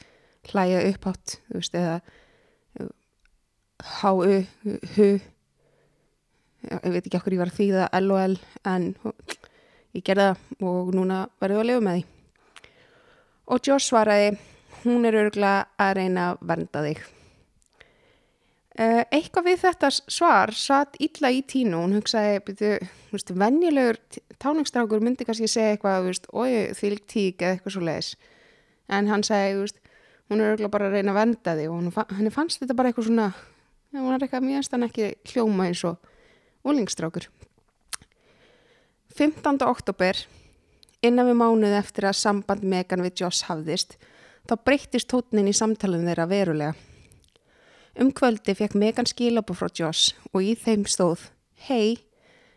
hlæja upphátt, þú veist, eða H-U, H-U, ég veit ekki okkur ég var að þýða LOL, en ég gerði það og núna verður það að lifa með því. Og Joss svaraði, hún er örgulega að reyna að vernda þig. Uh, eitthvað við þetta svar satt illa í tínu, hún hugsaði byrju, venjulegur táningstrákur myndi kannski segja eitthvað þýlik tík eða eitthvað svo leiðis en hann segi, hún er örgulega bara að reyna að venda þig og henni fannst þetta bara eitthvað svona hún er eitthvað mjög stann ekki hljóma eins og úlingstrákur 15. oktober innan við mánuð eftir að samband Megan við Joss hafðist þá breyttist tótnin í samtalenu þeirra verulega Um kvöldi fekk Megan skilabú frá Joss og í þeim stóð Hei,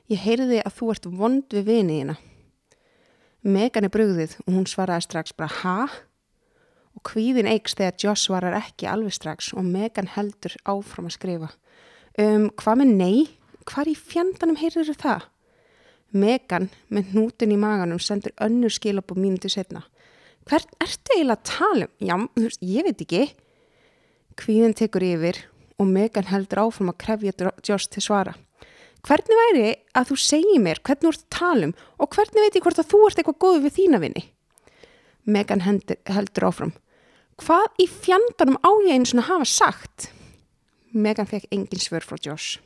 ég heyrði að þú ert vond við viniðina. Megan er brugðið og hún svaraði strax bara Ha? Og kvíðin eikst þegar Joss svarar ekki alveg strax og Megan heldur áfram að skrifa. Um, hvað með nei? Hvar í fjandanum heyrður það? Megan með hnútin í maganum sendur önnur skilabóð mínuti setna. Hvert ertu eiginlega að tala um? Já, þú veist, ég veit ekki. Kvíðin tekur yfir og Megan heldur áfram að krefja Josh til svara. Hvernig væri að þú segi mér hvernig þú ert að tala um og hvernig veit ég hvort að þú ert eitthvað góð við þína vinni? Megan heldur áfram. Hvað í fjandarnum á ég einu svona hafa sagt? Megan fekk engin svör frá Josh.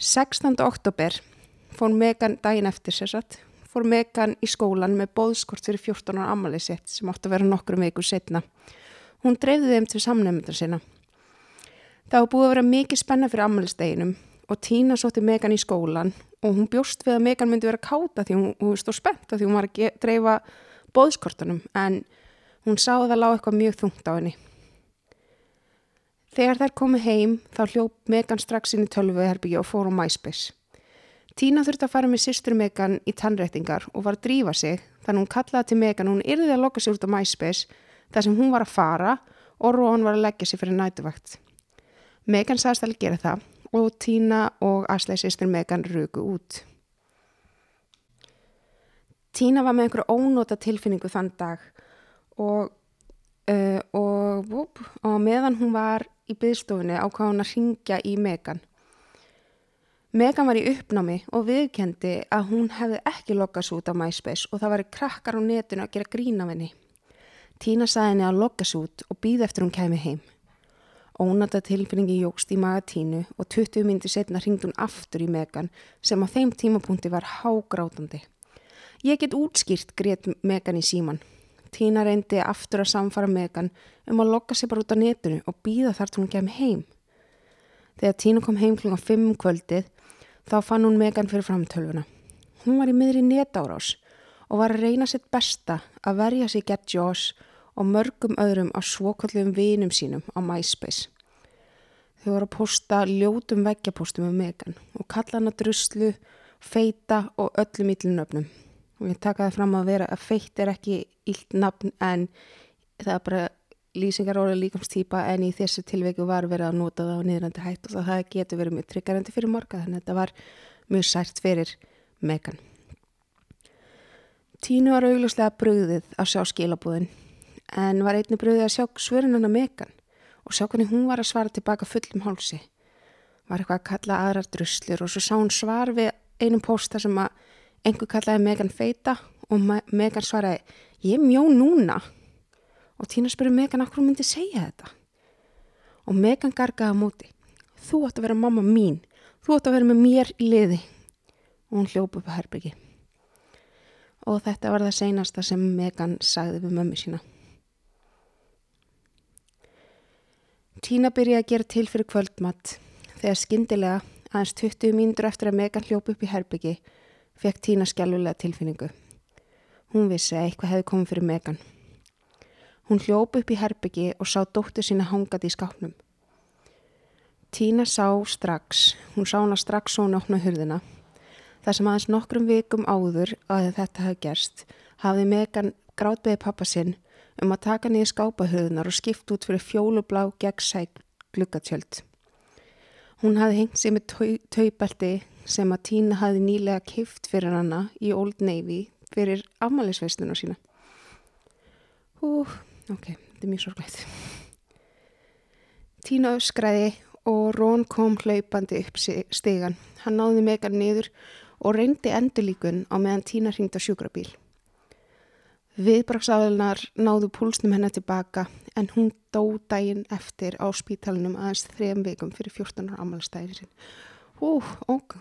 16. oktober fór Megan daginn eftir sér satt, fór Megan í skólan með bóðskort fyrir 14 ára amalið sitt sem átt að vera nokkrum viku setna. Hún dreifði þeim til samnefndar sinna. Það var búið að vera mikið spenna fyrir amaliðsteginum og Tína sótti Megan í skólan og hún bjóst við að Megan myndi vera káta því hún, hún stóð spennt því hún var að dreifa bóðskortunum en hún sá að það lág eitthvað mjög þungt á henni. Þegar þær komið heim þá hljóp Megan strax inn í tölvuherbyggja og fór á MySpace. Tína þurfti að fara með sýstur Megan í tannrættingar og var að drífa sig þannig hún kallaði til Megan og hún yrði að loka sig út á MySpace þar sem hún var að fara og Rón var að leggja sig fyrir nætuvakt. Megan sagðist að gera það og Tína og Asleið sýstur Megan rugu út. Tína var með einhverju ónóta tilfinningu þann dag og, uh, og, og, og meðan hún var í byggstofunni ákváði hún að ringja í Megan. Megan var í uppnámi og viðkendi að hún hefði ekki loggast út á MySpace og það var krakkar á netinu að gera grín af henni. Tína saði henni að loggast út og býði eftir hún kemi heim. Ónata tilfinningi jógst í maga tínu og 20 myndi setna ringd hún aftur í Megan sem á þeim tímapunkti var hágrátandi. Ég get útskýrt greitt Megan í síman. Tína reyndi aftur að samfara Megan um að logga sér bara út á netinu og býða þar til hún kemi heim. Þegar Tína kom heim kl. 5 um kvöldið Þá fann hún Megan fyrir framtölvuna. Hún var í miðri netárás og var að reyna sitt besta að verja sig gett Josh og mörgum öðrum á svokallum vinum sínum á MySpace. Þau voru að posta ljótum veggjapostum um Megan og kalla hana druslu, feita og öllum íllunöfnum. Og ég taka það fram að vera að feit er ekki íll nafn en það er bara lýsingar orðið líkamstýpa en í þessu tilveiku var verið að nota það á niðrandi hætt og það getur verið mjög tryggarandi fyrir morga þannig að þetta var mjög sært fyrir Megan. Tínu var augljóslega bröðið að sjá skilabúðin en var einni bröðið að sjá svörunana Megan og sjá hvernig hún var að svara tilbaka fullum hálsi. Var eitthvað að kalla aðrar druslur og svo sá hún svar við einum posta sem að einhver kallaði Megan feita og Megan svaraði ég mjó núna. Og Tína spurði Megan af hverju myndi segja þetta. Og Megan gargaði á móti þú ætti að vera mamma mín. Þú ætti að vera með mér í liði. Og hún hljópa upp á herbyggi og þetta var það seinasta sem Megan sagði við mömmu sína Tína byrjaði að gera til fyrir kvöldmatt þegar skindilega aðeins 20 mínútur eftir að Megan hljópa upp í herbyggi fekk Tína skjálfulega tilfinningu hún vissi að eitthvað hefði komið fyrir Megan Hún hljóp upp í herbyggi og sá dóttur sína hangað í skápnum. Tína sá strax, hún sá hana strax og hún opnaði hurðina. Það sem aðeins nokkrum vikum áður að þetta hafði gerst, hafði Megan grátbeði pappa sinn um að taka niður skápahurðunar og skipta út fyrir fjólublá gegnsæk gluggatjöld. Hún hafði hengt sig með taubelti sem að Tína hafði nýlega kift fyrir hana í Old Navy fyrir afmælisveistunum sína. Hú, Ok, þetta er mjög sorgleitt. Tína öskræði og Rón kom hlaupandi upp stegan. Hann náði megan niður og reyndi endurlíkun á meðan Tína hringdi á sjúkrabíl. Viðbraksáðunar náðu púlsnum hennar tilbaka en hún dó dægin eftir á spítalunum aðeins þrejum vikum fyrir 14 ára amalstæðir sinn. Ú, ok.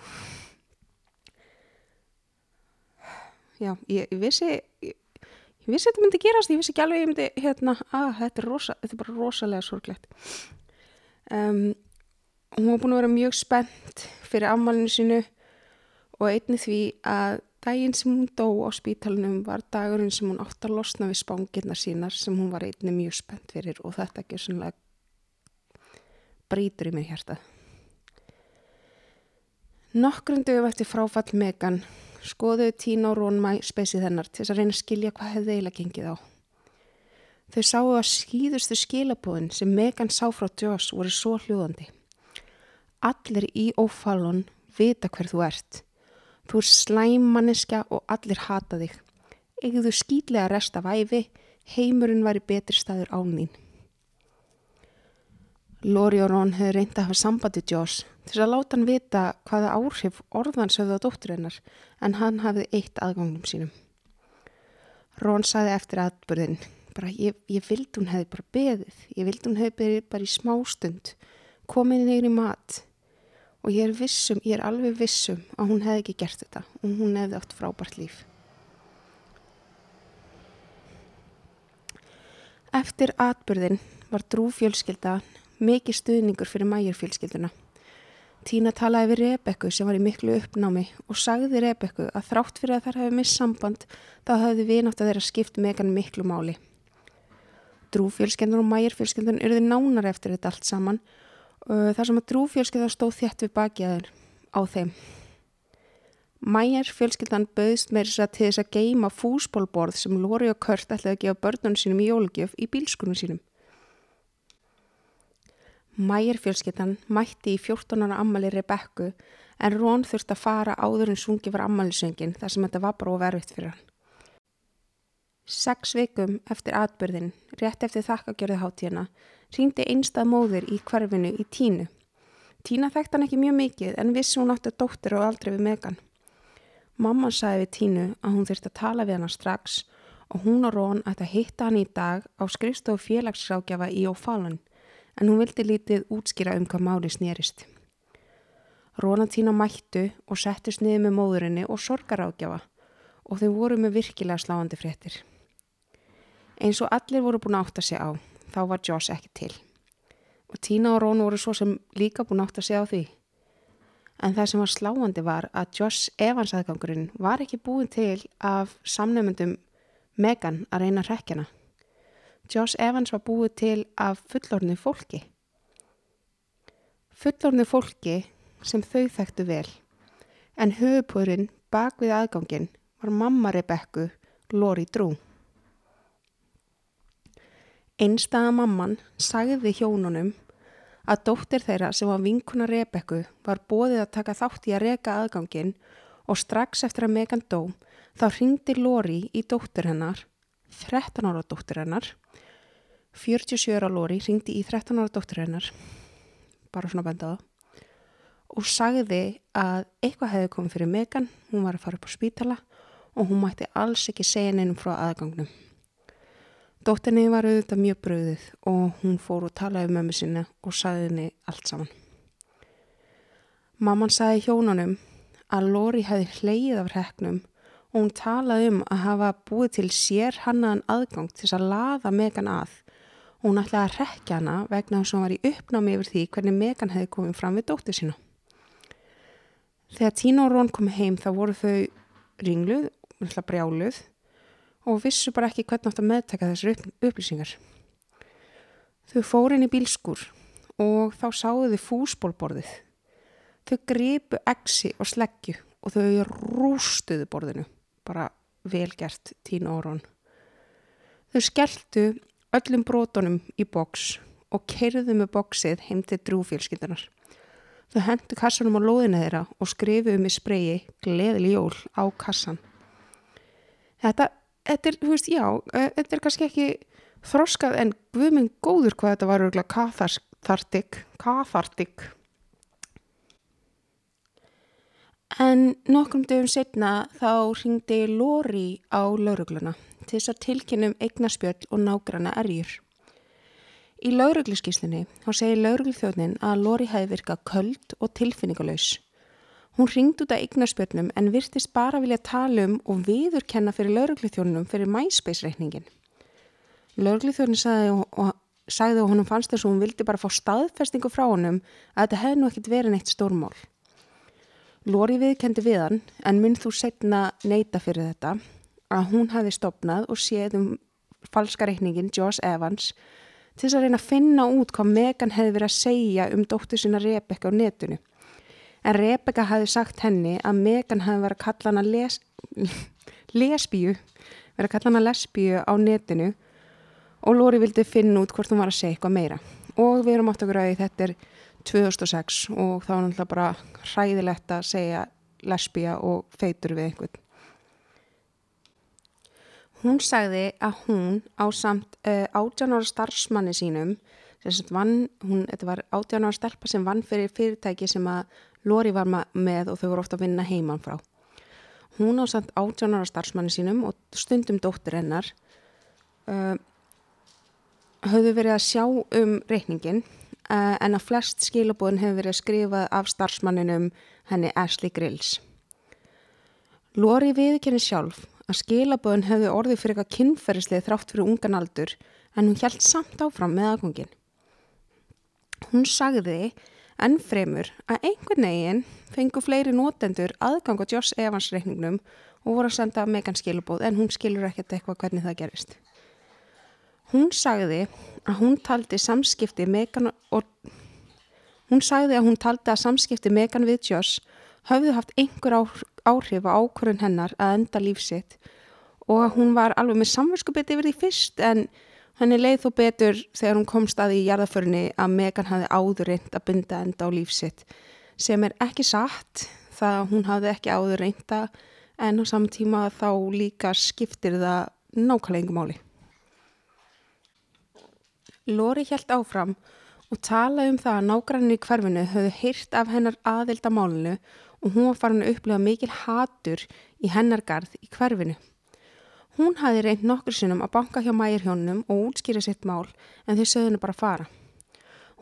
Já, ég, ég vissi, ég, ég vissi þetta myndi gerast, ég vissi ekki alveg ég myndi hérna, að þetta er, rosa, þetta er bara rosalega sorglegt um, hún var búin að vera mjög spennt fyrir afmælinu sínu og einni því að daginn sem hún dó á spítalunum var dagurinn sem hún átt að losna við spángirna sínar sem hún var einni mjög spennt fyrir og þetta ekki svona brítur í mig hérta Nokkrum dögum eftir fráfall Megan skoðuðu Tína og Rónmæ spesið hennar til þess að reyna að skilja hvað hefði eiginlega gengið á. Þau sáu að skýðustu skilabóðin sem Megan sá frá Joss voru svo hljóðandi. Allir í ófallon vita hver þú ert. Þú er slæmanniska og allir hata þig. Egðu skýtlega rest af æfi, heimurinn var í betri staður án þín. Lori og Ron hefði reyndi að hafa sambandi Joss til að láta hann vita hvaða áhrif orðan sögðu á dóttur hennar en hann hafði eitt aðgangnum sínum. Ron saði eftir aðburðin, bara ég, ég vildi hún hefði bara beðið, ég vildi hún hefði beðið bara í smástund, komin í mat og ég er vissum, ég er alveg vissum að hún hefði ekki gert þetta og hún hefði átt frábært líf. Eftir atbyrðin var drúfjölskylda mikið stuðningur fyrir mæjurfjölskylduna. Tína talaði við Rebekku sem var í miklu uppnámi og sagði Rebekku að þrátt fyrir að þær hefði mist samband þá hefði vinátt að þeirra skipt megan miklu máli. Drúfjölskyldan og mæjurfjölskyldan eruði nánar eftir þetta allt saman þar sem að drúfjölskyldan stóð þétt við bakiðaður á þeim. Mæjar fjölskyldan bauðst með þess að til þess að geima fúsbólborð sem Lóri og Kört ætlaði að gefa börnunum sínum í jólugjöf í bílskunum sínum. Mæjar fjölskyldan mætti í 14. ammali Rebekku en Rón þurfti að fara áður en sungi var ammalisöngin þar sem þetta var bara overvitt fyrir hann. Seks vikum eftir atbyrðin, rétt eftir þakkagjörðu hátíðina, ringdi einstað móður í hverfinu í tínu. Tína þekkt hann ekki mjög mikið en vissi hún átti að dóttir og aldrei við megan. Mamma sagði við Tínu að hún þurfti að tala við hana strax og hún og Rón ætti að hitta hann í dag á skrifstofu félagsrákjafa í Ófálan en hún vildi lítið útskýra um hvað máli snýrist. Rón og Tína mættu og settist niður með móðurinni og sorgarákjafa og þau voru með virkilega sláandi fréttir. Eins og allir voru búin að átta sig á, þá var Joss ekki til. Og Tína og Rón voru svo sem líka búin að átta sig á því en það sem var sláandi var að Joss Evans aðgangurinn var ekki búin til af samnefndum Megan að reyna hrekkjana. Joss Evans var búin til af fullornu fólki. Fullornu fólki sem þau þekktu vel, en höfupurinn bak við aðgangin var mamma Rebekku, Lori Drú. Einstaða mamman sagði hjónunum að dóttir þeirra sem var vinkuna Rebekku var bóðið að taka þátt í að reka aðgangin og strax eftir að Megan dó þá ringdi Lori í dóttir hennar, 13 ára dóttir hennar, 47 ára Lori ringdi í 13 ára dóttir hennar, bara svona bendaða, og sagði að eitthvað hefði komið fyrir Megan, hún var að fara upp á spítala og hún mætti alls ekki segja neinum frá aðgangnum. Dóttinni var auðvitað mjög bröðið og hún fór og talaði um mömmu sinna og saði henni allt saman. Mamman saði hjónunum að Lóri hefði hleyið af hreknum og hún talaði um að hafa búið til sér hannaðan aðgang til að laða Megan að hún ætlaði að rekja hana vegna þess að hún var í uppnámi yfir því hvernig Megan hefði komið fram við dóttu sína. Þegar Tína og Rón kom heim þá voru þau ringluð, brjáluð og vissu bara ekki hvernig átt að meðtaka þessar upp, upplýsingar. Þau fór inn í bílskur og þá sáðu þau fúsbólborðið. Þau gripu exi og sleggju og þau rústuðu borðinu, bara velgert tína orðan. Þau skelltu öllum brotunum í boks og kerðu með boksið heim til drúfélskyndunar. Þau hendu kassanum á loðina þeirra og skrifuðu með spreyi gleðileg jól á kassan. Þetta þetta er, þú veist, já, eh, þetta er kannski ekki þroskað en guðminn góður hvað þetta var örgulega kathartik, kathartik. En nokkrum dögum setna þá ringdi Lóri á laurugluna til þess að tilkynum eignaspjöld og nágranna erjur. Í laurugluskíslunni þá segir lauruglþjóðnin að Lóri hefði virkað köld og tilfinningalauðs. Hún ringd út af eignarspjörnum en virtist bara vilja tala um og viðurkenna fyrir lauruglithjónunum fyrir MySpace-reikningin. Lauruglithjónin sagði og sagði og honum fannst þess að hún vildi bara fá staðfestingu frá honum að þetta hefði nú ekkit verið neitt stórmál. Lóri viðkendi við hann en mynd þú setna neyta fyrir þetta að hún hefði stopnað og séð um falska reikningin Joss Evans til þess að reyna að finna út hvað Megan hefði verið að segja um dóttur sína Rebecca á netinu en Rebecca hafi sagt henni að Megan hafi verið að kalla hana les, lesbíu, verið að kalla hana lesbíu á netinu og Lóri vildi finna út hvort hún var að segja eitthvað meira og við erum átt að því þetta er 2006 og þá er náttúrulega bara hræðilegt að segja lesbía og feitur við einhvern. Hún sagði að hún á samt uh, 18 ára starfsmanni sínum, vann, hún, þetta var 18 ára stelpa sem vann fyrir fyrirtæki sem að Lóri var með og þau voru ofta að vinna heimann frá. Hún á samt 18 ára starfsmanni sínum og stundum dóttir hennar uh, höfðu verið að sjá um reikningin uh, en að flest skilabóðin hefur verið að skrifa af starfsmanninum henni Ashley Grills. Lóri viðkenni sjálf að skilabóðin hefði orðið fyrir eitthvað kynferðislið þrátt fyrir ungan aldur en hún hjælt samt áfram með aðgóngin. Hún sagði enn fremur að einhvern veginn fengu fleiri nótendur aðgang á Joss Evans reikningnum og voru að senda megan skilabóð en hún skilur ekkert eitthvað hvernig það gerist. Hún sagði að hún taldi samskipti megan og hún sagði að hún taldi að samskipti megan við Joss hafði haft einhver áhrif á ákvörðun hennar að enda lífsitt og að hún var alveg með samverskupið yfir því fyrst en henni leið þó betur þegar hún komst að í jarðaförni að Megan hafi áður reynd að binda enda á lífsitt sem er ekki satt það hún hafi ekki áður reynda en á samtíma þá líka skiptir það nákvæmlega máli. Lóri hjælt áfram og talaði um það að nágrannu í hverfinu höfðu heyrt af hennar aðildamálinu og hún var farin að upplega mikil hatur í hennargarð í hverfinu. Hún hafi reynd nokkur sinnum að banka hjá mægirhjónunum og útskýra sitt mál en þau sögðunu bara fara.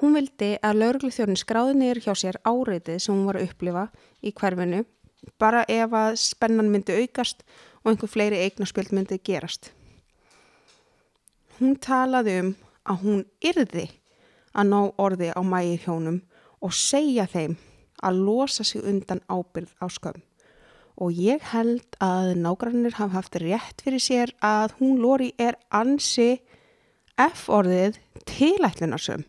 Hún vildi að lauruglu þjórn skráði neyru hjá sér áreitið sem hún var að upplifa í hverfinu bara ef að spennan myndi aukast og einhver fleiri eignarspjöld myndi gerast. Hún talaði um að hún yrði að ná orði á mægirhjónum og segja þeim að losa sig undan ábyrð á skömm. Og ég held að nágrannir hafa haft rétt fyrir sér að hún Lóri er ansi F-orðið tilætlunarsum.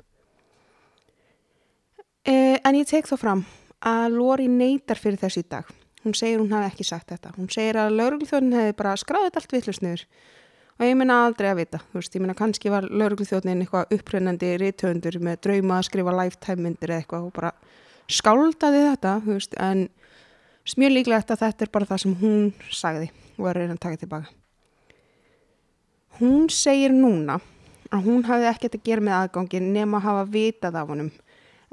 Eh, en ég tek þó fram að Lóri neytar fyrir þessu í dag. Hún segir hún hafi ekki sagt þetta. Hún segir að lauruglþjóðin hefði bara skráðið allt vittlusniður og ég minna aldrei að vita. Þú veist, ég minna kannski var lauruglþjóðin eitthvað upprennandi rítöfundur með drauma að skrifa lifetime myndir eða eitthvað og bara skáldaði þetta, þú veist, en mjög líklegt að þetta er bara það sem hún sagði og er reyna að taka tilbaka. Hún segir núna að hún hafði ekkert að gera með aðgangin nema að hafa vitað af honum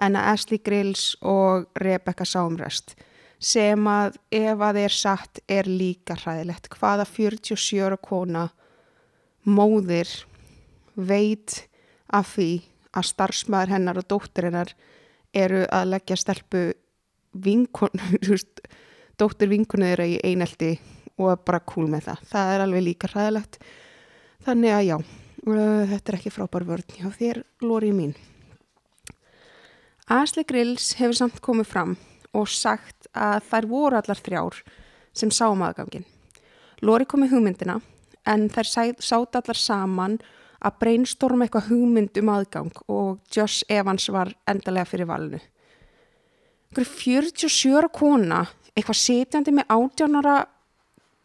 en að Ashley Grills og Rebecca Sáumrest sem að ef að þeir satt er líka hræðilegt. Hvaða 47 ára kona móðir veit af því að starfsmæður hennar og dóttir hennar eru að leggja stelpu vinkun, dóttir vinkunu þeirra í einelti og bara cool með það. Það er alveg líka ræðilegt. Þannig að já, þetta er ekki frábær vörn hjá þér, Lóri mín. Asli Grills hefur samt komið fram og sagt að þær voru allar þrjár sem sáum aðgangin. Lóri komið hugmyndina en þær sátt allar saman að brainstorma eitthvað hugmynd um aðgang og Josh Evans var endalega fyrir valinu. 47 kona, eitthvað setjandi með 18 ára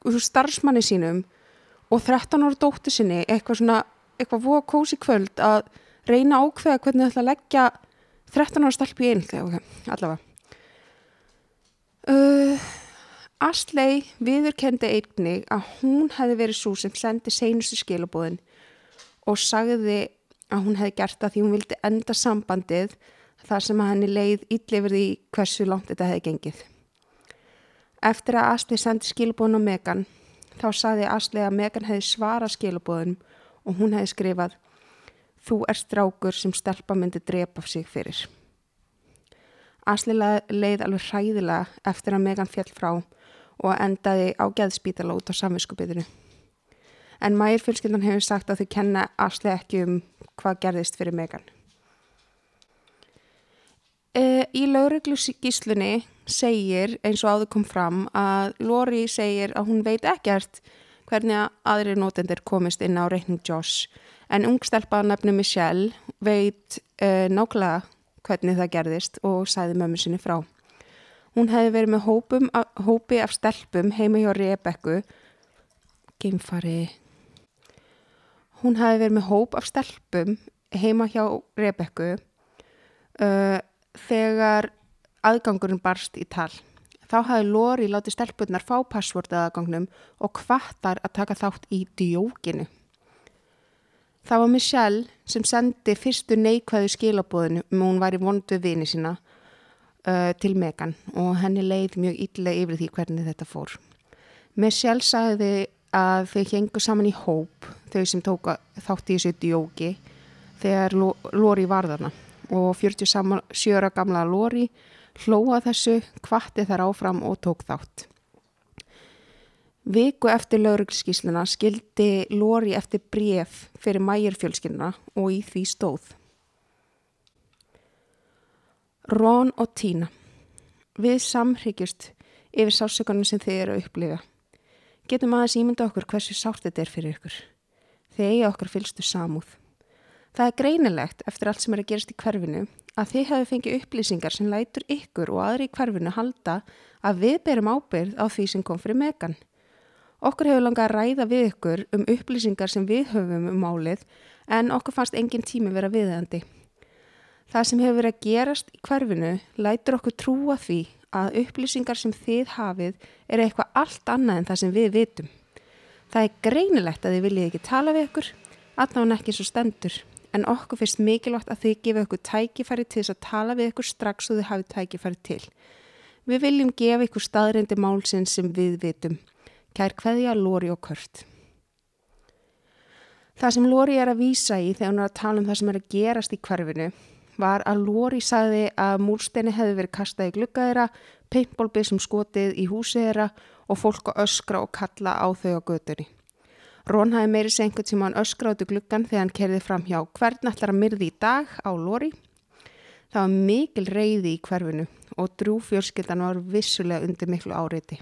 starfsmanni sínum og 13 ára dóttu sinni, eitthvað svona, eitthvað voða kósi kvöld að reyna ákveða hvernig það ætla að leggja 13 ára stalp í einhverja, ok, allavega. Uh, Astley viðurkendi einnig að hún hefði verið svo sem sendi seinustu skilabóðin og sagði að hún hefði gert það því hún vildi enda sambandið þar sem henni leið yllifur því hversu langt þetta hefði gengið. Eftir að Asli sendi skilbóðun á Megan þá sagði Asli að Megan hefði svarað skilbóðun og hún hefði skrifað Þú er strákur sem stelpa myndi drepa sig fyrir. Asli leið alveg hræðilega eftir að Megan fjall frá og endaði á geðspítala út á samvinskubiðinu en mægir fjölskyldan hefur sagt að þau kenna Asli ekki um hvað gerðist fyrir Megan. E, í lauruglu gíslunni segir, eins og áður kom fram, að Lori segir að hún veit ekkert hvernig aðri nótendir komist inn á reikning Josh, en ungstelpa nefnu Michelle veit e, nákvæmlega hvernig það gerðist og sæði mömmu sinni frá. Hún hefði verið með hópum, hópi af stelpum heima hjá Rebekku, geimfari. Hún hafi verið með hóp af stelpum heima hjá Rebekku. Uh, þegar aðgangurinn barst í tal. Þá hafði Lori látið stelpunnar fá passvort aðgangnum og kvartar að taka þátt í djókinu. Það var Michelle sem sendi fyrstu neikvæðu skilabóðinu um hún var í vondu vini sína uh, til Megan og henni leið mjög illa yfir því hvernig þetta fór. Michelle sagði að þau hengu saman í hóp, þau sem tóka þátt í þessu djóki, þegar Lori varðarna og 47 ára gamla Lori hlóa þessu, kvatti þar áfram og tók þátt. Viku eftir lauruglskísluna skildi Lori eftir bref fyrir mæjirfjölskylduna og í því stóð. Rón og Tína, við samhryggjust yfir sásökunum sem þið eru að upplifa. Getum aðeins ímynda okkur hversu sárt þetta er fyrir ykkur. Þegar okkar fylgstu samúð. Það er greinilegt eftir allt sem er að gerast í hverfinu að þið hafi fengið upplýsingar sem lætur ykkur og aðri í hverfinu halda að við berum ábyrð á því sem kom fyrir megan. Okkur hefur langað að ræða við ykkur um upplýsingar sem við höfum um málið en okkur fannst engin tími vera viðeðandi. Það sem hefur verið að gerast í hverfinu lætur okkur trúa því að upplýsingar sem þið hafið er eitthvað allt annað en það sem við vitum. Það er greinilegt að þið viljið ekki tala við ykkur, allavega ekki svo stendur, en okkur finnst mikilvægt að þið gefa ykkur tækifæri til þess að tala við ykkur strax og þið hafið tækifæri til. Við viljum gefa ykkur staðreindi málsinn sem við vitum. Kær hveðja, Lóri og Kört. Það sem Lóri er að vísa í þegar hún er að tala um það sem er að gerast í hverfinu var að Lóri sagði að múrsteini hefði verið kastað í gluggaðira, paintballbissum skotið í húsið þeirra og fólk að öskra og kalla á þau á gödunni. Rón hafi meiri sengut sem hann öskra át í gluggan þegar hann kerði fram hjá hvern ætlar að myrði í dag á Lóri. Það var mikil reyði í hverfinu og drúfjölskyldan var vissulega undir miklu áreiti.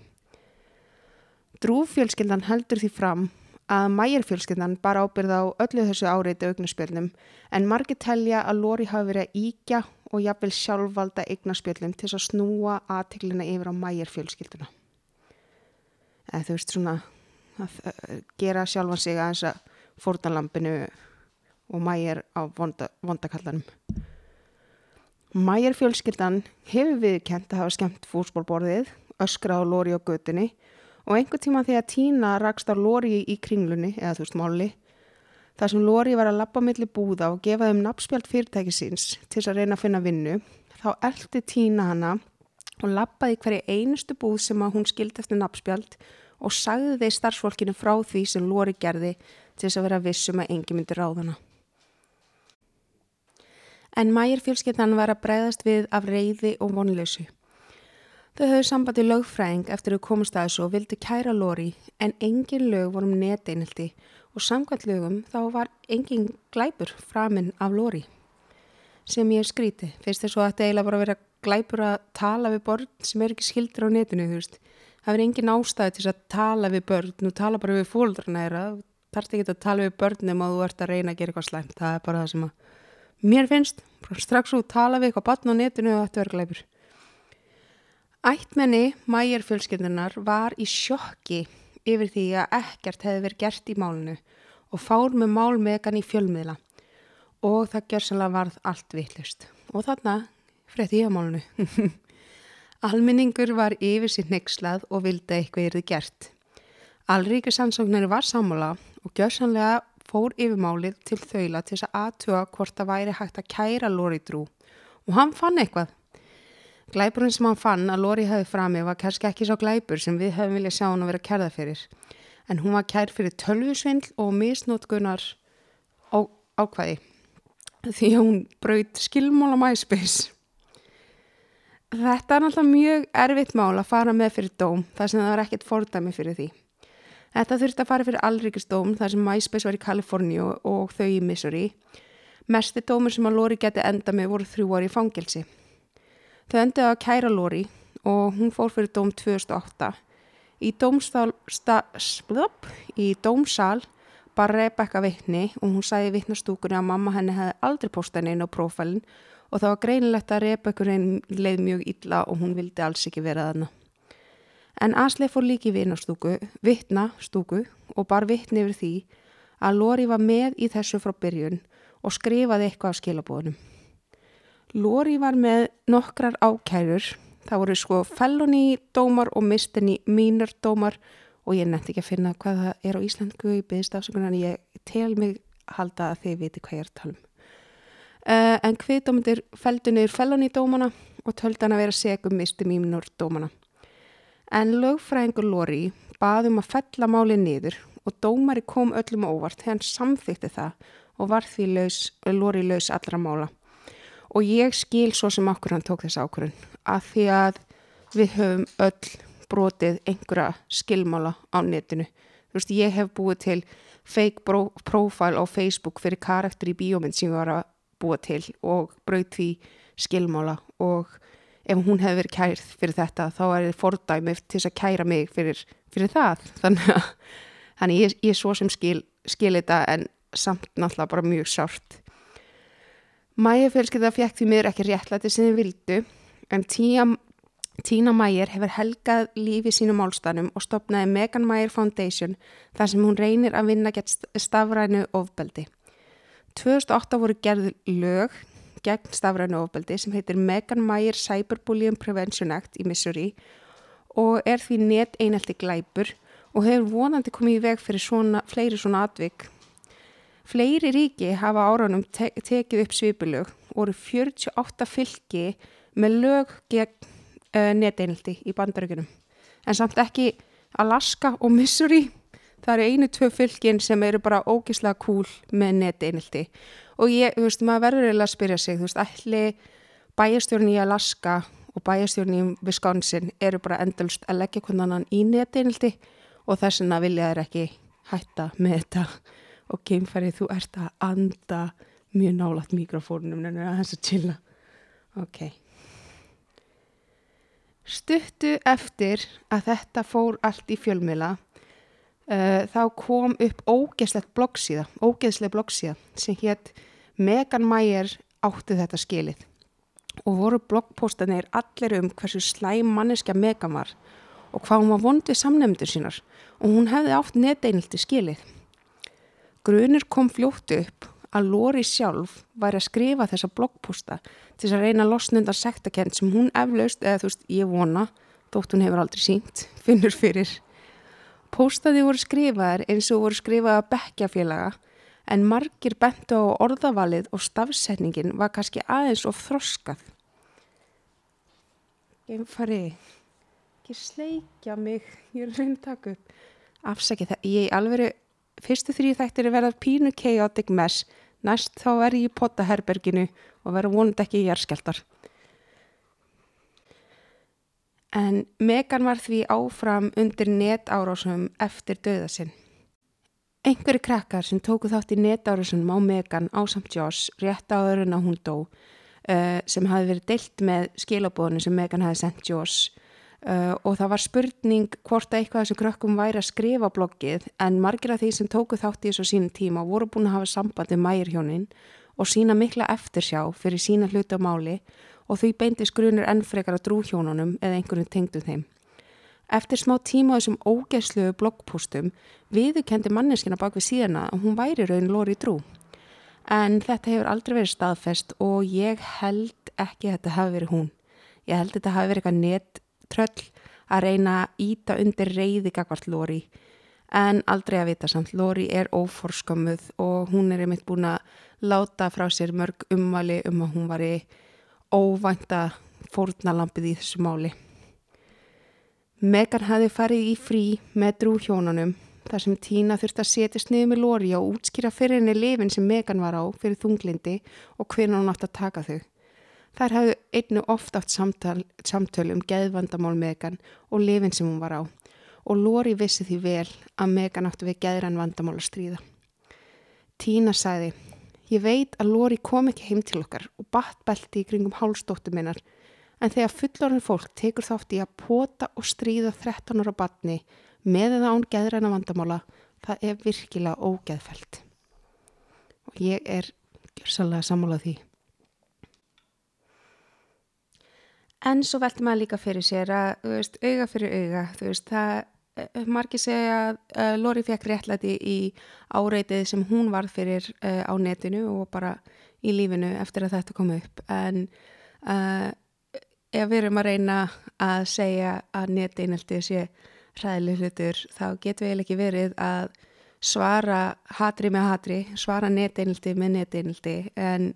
Drúfjölskyldan heldur því fram að mæjarfjölskyndan bara ábyrða á öllu þessu áreiti augnaspjöldum en margir telja að Lóri hafi verið að íkja og jafnvel sjálfvalda eignaspjöldum til að snúa aðteglina yfir á mæjarfjölskylduna. Eða þú veist svona að gera sjálfan sig að þessa fórtanlampinu og mæjar á vonda, vondakallanum. Mæjarfjölskyldan hefur viðkent að hafa skemmt fúsbólborðið, öskra á Lóri og götunni og einhver tíma þegar Tína rakst á Lóri í kringlunni, eða þú veist máli, þar sem Lóri var að lappa millir búða og gefa þeim nabbspjald fyrirtæki síns til að reyna að finna vinnu, þá eldi Tína hana og lappaði hverju einustu búð sem að hún skildi eftir nabbspjald og sagði starfsfólkinu frá því sem Lóri gerði til þess að vera vissum að engi myndi ráðana. En mægir fjölskyttan var að breyðast við af reyði og vonleysu. Þau höfðu sambandi lögfræðing eftir að komast að þessu og vildi kæra Lóri en engin lög vorum neteinildi og samkvæmt lögum þá var engin glæpur framinn af Lóri sem ég skríti. Fyrst þess að þetta eiginlega bara verið að glæpur að tala við börn sem er ekki skildur á netinu þú veist. Það verið engin ástæði til að tala við börn, nú tala bara við fóldrarna þeirra, þarf ekki að tala við börnum að þú ert að reyna að gera eitthvað slæmt, það er bara það sem að mér finnst, strax þú tala við eitthvað barn á netinu og þetta verður glæpur. Ættmenni mæjarfjölskyndunar var í sjokki yfir því að ekkert hefði verið gert í málunu og fár með mál megan í fjölmiðla og það gjör sannlega varð allt vittlust. Og þarna frétti ég á málunu. Alminningur var yfir sér neykslað og vildi eitthvað yrði gert. Alríkir sannsóknari var sammála og gjör sannlega fór yfir málið til þaula til þess að aðtuga hvort það væri hægt að kæra Lóri Drú og hann fann eitthvað Glæpurinn sem hann fann að Lóri hefði frami var kannski ekki svo glæpur sem við hefum viljað sjá hann að vera kærða fyrir. En hún var kærð fyrir tölvusvindl og misnótkunar ákvæði því að hún braut skilmóla MySpace. Þetta er náttúrulega mjög erfitt mál að fara með fyrir dóm þar sem það var ekkert fordæmi fyrir því. Þetta þurfti að fara fyrir allríkistóm þar sem MySpace var í Kaliforníu og þau í Missouri. Mesti dómur sem að Lóri geti enda með voru þrjú ári í fangilsi. Þau endið að kæra Lóri og hún fór fyrir dóm 2008. Í í dómsal bara Rebecca vittni og hún sæði vittnastúkunni að mamma henni hefði aldrei postað inn á prófælinn og það var greinilegt að Rebecca leið mjög illa og hún vildi alls ekki vera þarna. En Asli fór líki vittnastúku, vittnastúku og bar vittni yfir því að Lóri var með í þessu frá byrjun og skrifaði eitthvað á skilabóðunum. Lóri var með nokkrar ákærur Það voru sko felony dómar og misdemeanor dómar og ég nefndi ekki að finna hvað það er á Íslandku í byggstafsökunar en ég tel mig halda að þið viti hvað ég er að tala um. Uh, en hviðdómandir feldu niður felony dómana og töldi hann að vera segum misdemeanor dómana. En lögfræðingur Lóri baðum að fella máli niður og dómari kom öllum óvart þegar hann samþýtti það og var því laus, Lóri laus allra mála. Og ég skil svo sem okkur hann tók þess ákvörðun að því að við höfum öll brotið einhverja skilmála á netinu. Þú veist, ég hef búið til fake profile á Facebook fyrir karakter í bíómynd sem var að búa til og braut því skilmála og ef hún hefði verið kærð fyrir þetta þá er það fordæmið til þess að kæra mig fyrir, fyrir það. Þannig að þannig ég, ég er svo sem skil, skil þetta en samt náttúrulega bara mjög sárt. Mæja fjölskytta fjekk því miður ekki réttlæti sem þið vildu en tíja Tína Mægir hefur helgað lífi sínu málstanum og stopnaði Megan Mægir Foundation þar sem hún reynir að vinna gett stafrænu ofbeldi. 2008 voru gerð lög gegn stafrænu ofbeldi sem heitir Megan Mægir Cyberbullying Prevention Act í Missouri og er því net einhelti glæpur og hefur vonandi komið í veg fyrir svona, fleiri svona atvik. Fleiri ríki hafa áraunum te tekið upp svipulög og eru 48 fylki með lög gegn uh, neteinildi í bandaríkunum. En samt ekki Alaska og Missouri, það eru einu tvö fylgin sem eru bara ógislega cool með neteinildi. Og ég, þú veist, maður verður eiginlega að spyrja sig, þú veist, allir bæjastjórn í Alaska og bæjastjórn í Wisconsin eru bara endalust að leggja hvernig annan í neteinildi og þess vegna vilja þær ekki hætta með þetta og geimfærið þú ert að anda mjög nálat mikrofónum en það er þess að chilla. Ok. Stuttu eftir að þetta fór allt í fjölmila uh, þá kom upp ógeðslegt bloggsíða, ógeðsleg bloggsíða sem hétt Megan Mayer átti þetta skilið og voru bloggpostanir allir um hversu slæm manneskja Megan var og hvað hún var vondið samnefndur sínar og hún hefði átt neteinildi skilið. Grunir kom fljótt upp að Lóri sjálf væri að skrifa þessa bloggposta til þess að reyna að losna undan sektakent sem hún eflaust, eða þú veist, ég vona þótt hún hefur aldrei sínt, finnur fyrir. Póstaði voru skrifaðar eins og voru skrifaða bekkjafélaga en margir bentu á orðavalið og stafsetningin var kannski aðeins og þroskað. Geimfari, ekki sleikja mig, ég er að taka upp. Afsækja það, ég alveg fyrstu þrý þættir er verið pínu chaotic mess, næst þá er ég í pottaherberginu og verður vonandi ekki í jærskeltar. En Megan var því áfram undir netárásum eftir döða sinn. Einhverju krakkar sem tóku þátt í netárásum á Megan á samt Joss rétt áður en að hún dó uh, sem hafi verið deilt með skilabóðinu sem Megan hafi sendt Joss Uh, og það var spurning hvort eitthvað þessu krökkum væri að skrifa bloggið en margir af því sem tóku þátt í þessu sínum tíma voru búin að hafa samband með mæjurhjónin og sína mikla eftirsjá fyrir sína hluti á máli og því beindi skrunir ennfrekar að drúhjónunum eða einhvern tengdu þeim. Eftir smá tíma á þessum ógeðsluðu bloggpústum viðukendi manneskina bak við síðana að hún væri raun lóri drú. En þetta hefur aldrei verið staðfest og ég held ekki að þetta hafi verið hún. Ég held að þetta hafi verið eitthvað net tröll að reyna að íta undir reyði gagvart Lóri en aldrei að vita samt. Lóri er óforskömmuð og hún er einmitt búin að láta frá sér mörg umvali um að hún var í óvænta fórnalampið í þessu máli. Megan hafi farið í frí með drúhjónunum þar sem Tína þurfti að setjast niður með Lóri og útskýra fyrir henni lifin sem Megan var á fyrir þunglindi og hvernig hún átt að taka þau. Þær hafðu einnu oft átt samtal, samtöl um geðvandamál Megan og lifin sem hún var á og Lóri vissi því vel að Megan áttu við geðran vandamál að stríða. Tína sagði, ég veit að Lóri kom ekki heim til okkar og batt belti í kringum hálstóttu minnar en þegar fullorinn fólk tekur þátt í að pota og stríða 13 ára batni með eða án geðrana vandamála, það er virkilega ógeðfælt. Og ég er gjörsalega sammálað því. En svo veldur maður líka fyrir sér að, veist, auga fyrir auga, þú veist, það, margir segja að uh, Lóri fekk réttlæti í áreitið sem hún varð fyrir uh, á netinu og bara í lífinu eftir að þetta kom upp. En uh, ef við erum að reyna að segja að neteinelti sé ræðileg hlutur þá getur við ekki verið að svara hatri með hatri, svara neteinelti með neteinelti en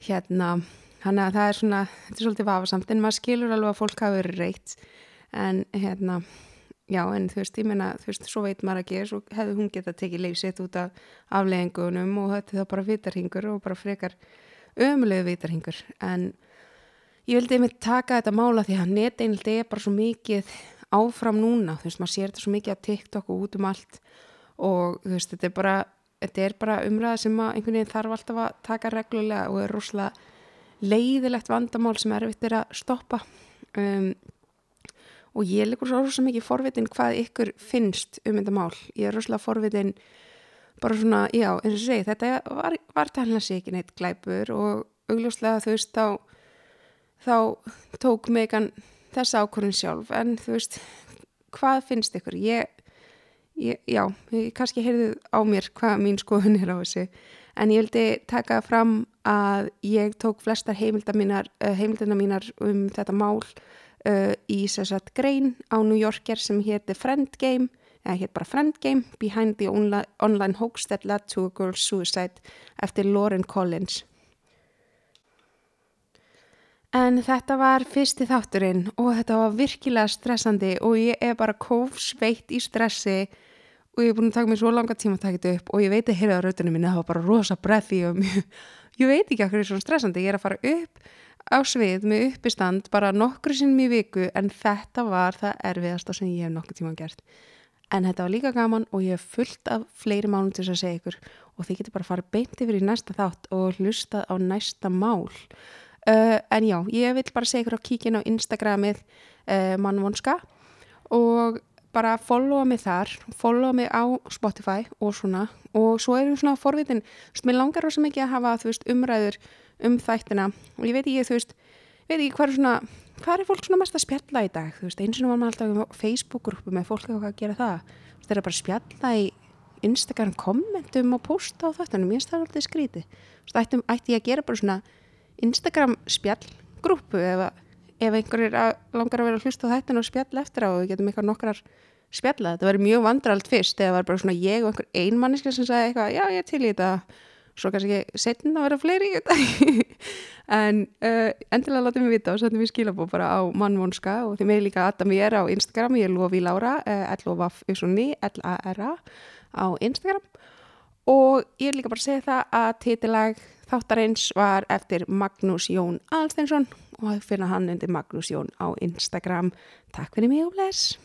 hérna Þannig að það er svona, þetta er svolítið vafasamt en maður skilur alveg að fólk hafi verið reitt en hérna, já en þú veist, ég meina, þú veist, svo veit maður ekki svo hefði hún getað tekið leysið út af afleggingunum og þetta er þá bara vitarhingur og bara frekar ömulegu vitarhingur en ég vildi einmitt taka þetta mála því að neteinildi er bara svo mikið áfram núna, þú veist, maður sér þetta svo mikið á TikTok og út um allt og þú veist, þetta er bara, þetta er bara umræða sem einhvern veginn þarf alltaf að taka reglulega og er rosalega leiðilegt vandamál sem er erfitt er að stoppa. Um, og ég er líka svo rosalega mikið forvitin hvað ykkur finnst um þetta mál. Ég er rosalega forvitin bara svona, já, eins og segi þetta var, var talina sig ekki neitt glæpur og augljóslega þú veist þá, þá tók megan þessa ákvörðin sjálf. En þú veist, hvað finnst ykkur? Ég, ég já, ég kannski heyrðu á mér hvað mín skoðun er á þessu. En ég vildi taka fram að ég tók flestar heimildina mínar, uh, heimildina mínar um þetta mál uh, í sérsagt grein á New Yorker sem hétti Friend Game, eða hétt bara Friend Game Behind the Online, online Hoax That Led to a Girl's Suicide eftir Lauren Collins. En þetta var fyrsti þátturinn og þetta var virkilega stressandi og ég er bara kófsveitt í stressi og ég er búin að taka mér svo langa tíma að taka þetta upp og ég veit að hérða á rautunum minna það var bara rosa breði og mjög, ég veit ekki hvað er svona stressandi, ég er að fara upp á svið með uppistand bara nokkru sinnum í viku en þetta var það erfiðasta sem ég hef nokkuð tíma gert. En þetta var líka gaman og ég hef fullt af fleiri mánum til þess að segja ykkur og þið getur bara að fara beint yfir í næsta þátt og hlusta á næsta mál. Uh, en já, ég vil bara segja ykkur á kíkin á Instagramið uh, mannvonska og bara followa mig þar, followa mig á Spotify og svona. Og svo erum við svona forvitin, þú veist, mér langar rosa mikið að hafa, þú veist, umræður um þættina. Og ég veit ekki, þú veist veit ekki hvað er svona, hvað er fólk svona mest að spjalla í dag, þú veist, eins og var maður alltaf á Facebook-grúpu með fólk eitthvað að gera það. Þú veist, það er bara að spjalla í Instagram kommentum og posta á þáttunum ég veist það alltaf skríti, þú veist, ætti ég að gera bara svona Instagram spjallgrúpu eða ef einhverjir langar að vera hlust á þættinu og spjalla eftir á og við getum eitthvað nokkrar spjalla þetta verður mjög vandralt fyrst þegar það var bara svona ég og einhver einmanniska sem sagði eitthvað já ég til í þetta. Svo kannski setn að vera fleiri þetta. En uh, endilega látum við vita og setjum við skilabó bara á mannvonska og þeim er líka að mér á Instagram. Ég er Lofi Lára, uh, L-O-V-F-U-S-O-N-I L-A-R-A á Instagram. Og ég er líka bara að segja það að titilag Þáttarins var eftir Magnús Jón Alsteinsson og að finna hann undir Magnús Jón á Instagram. Takk fyrir mig og bless!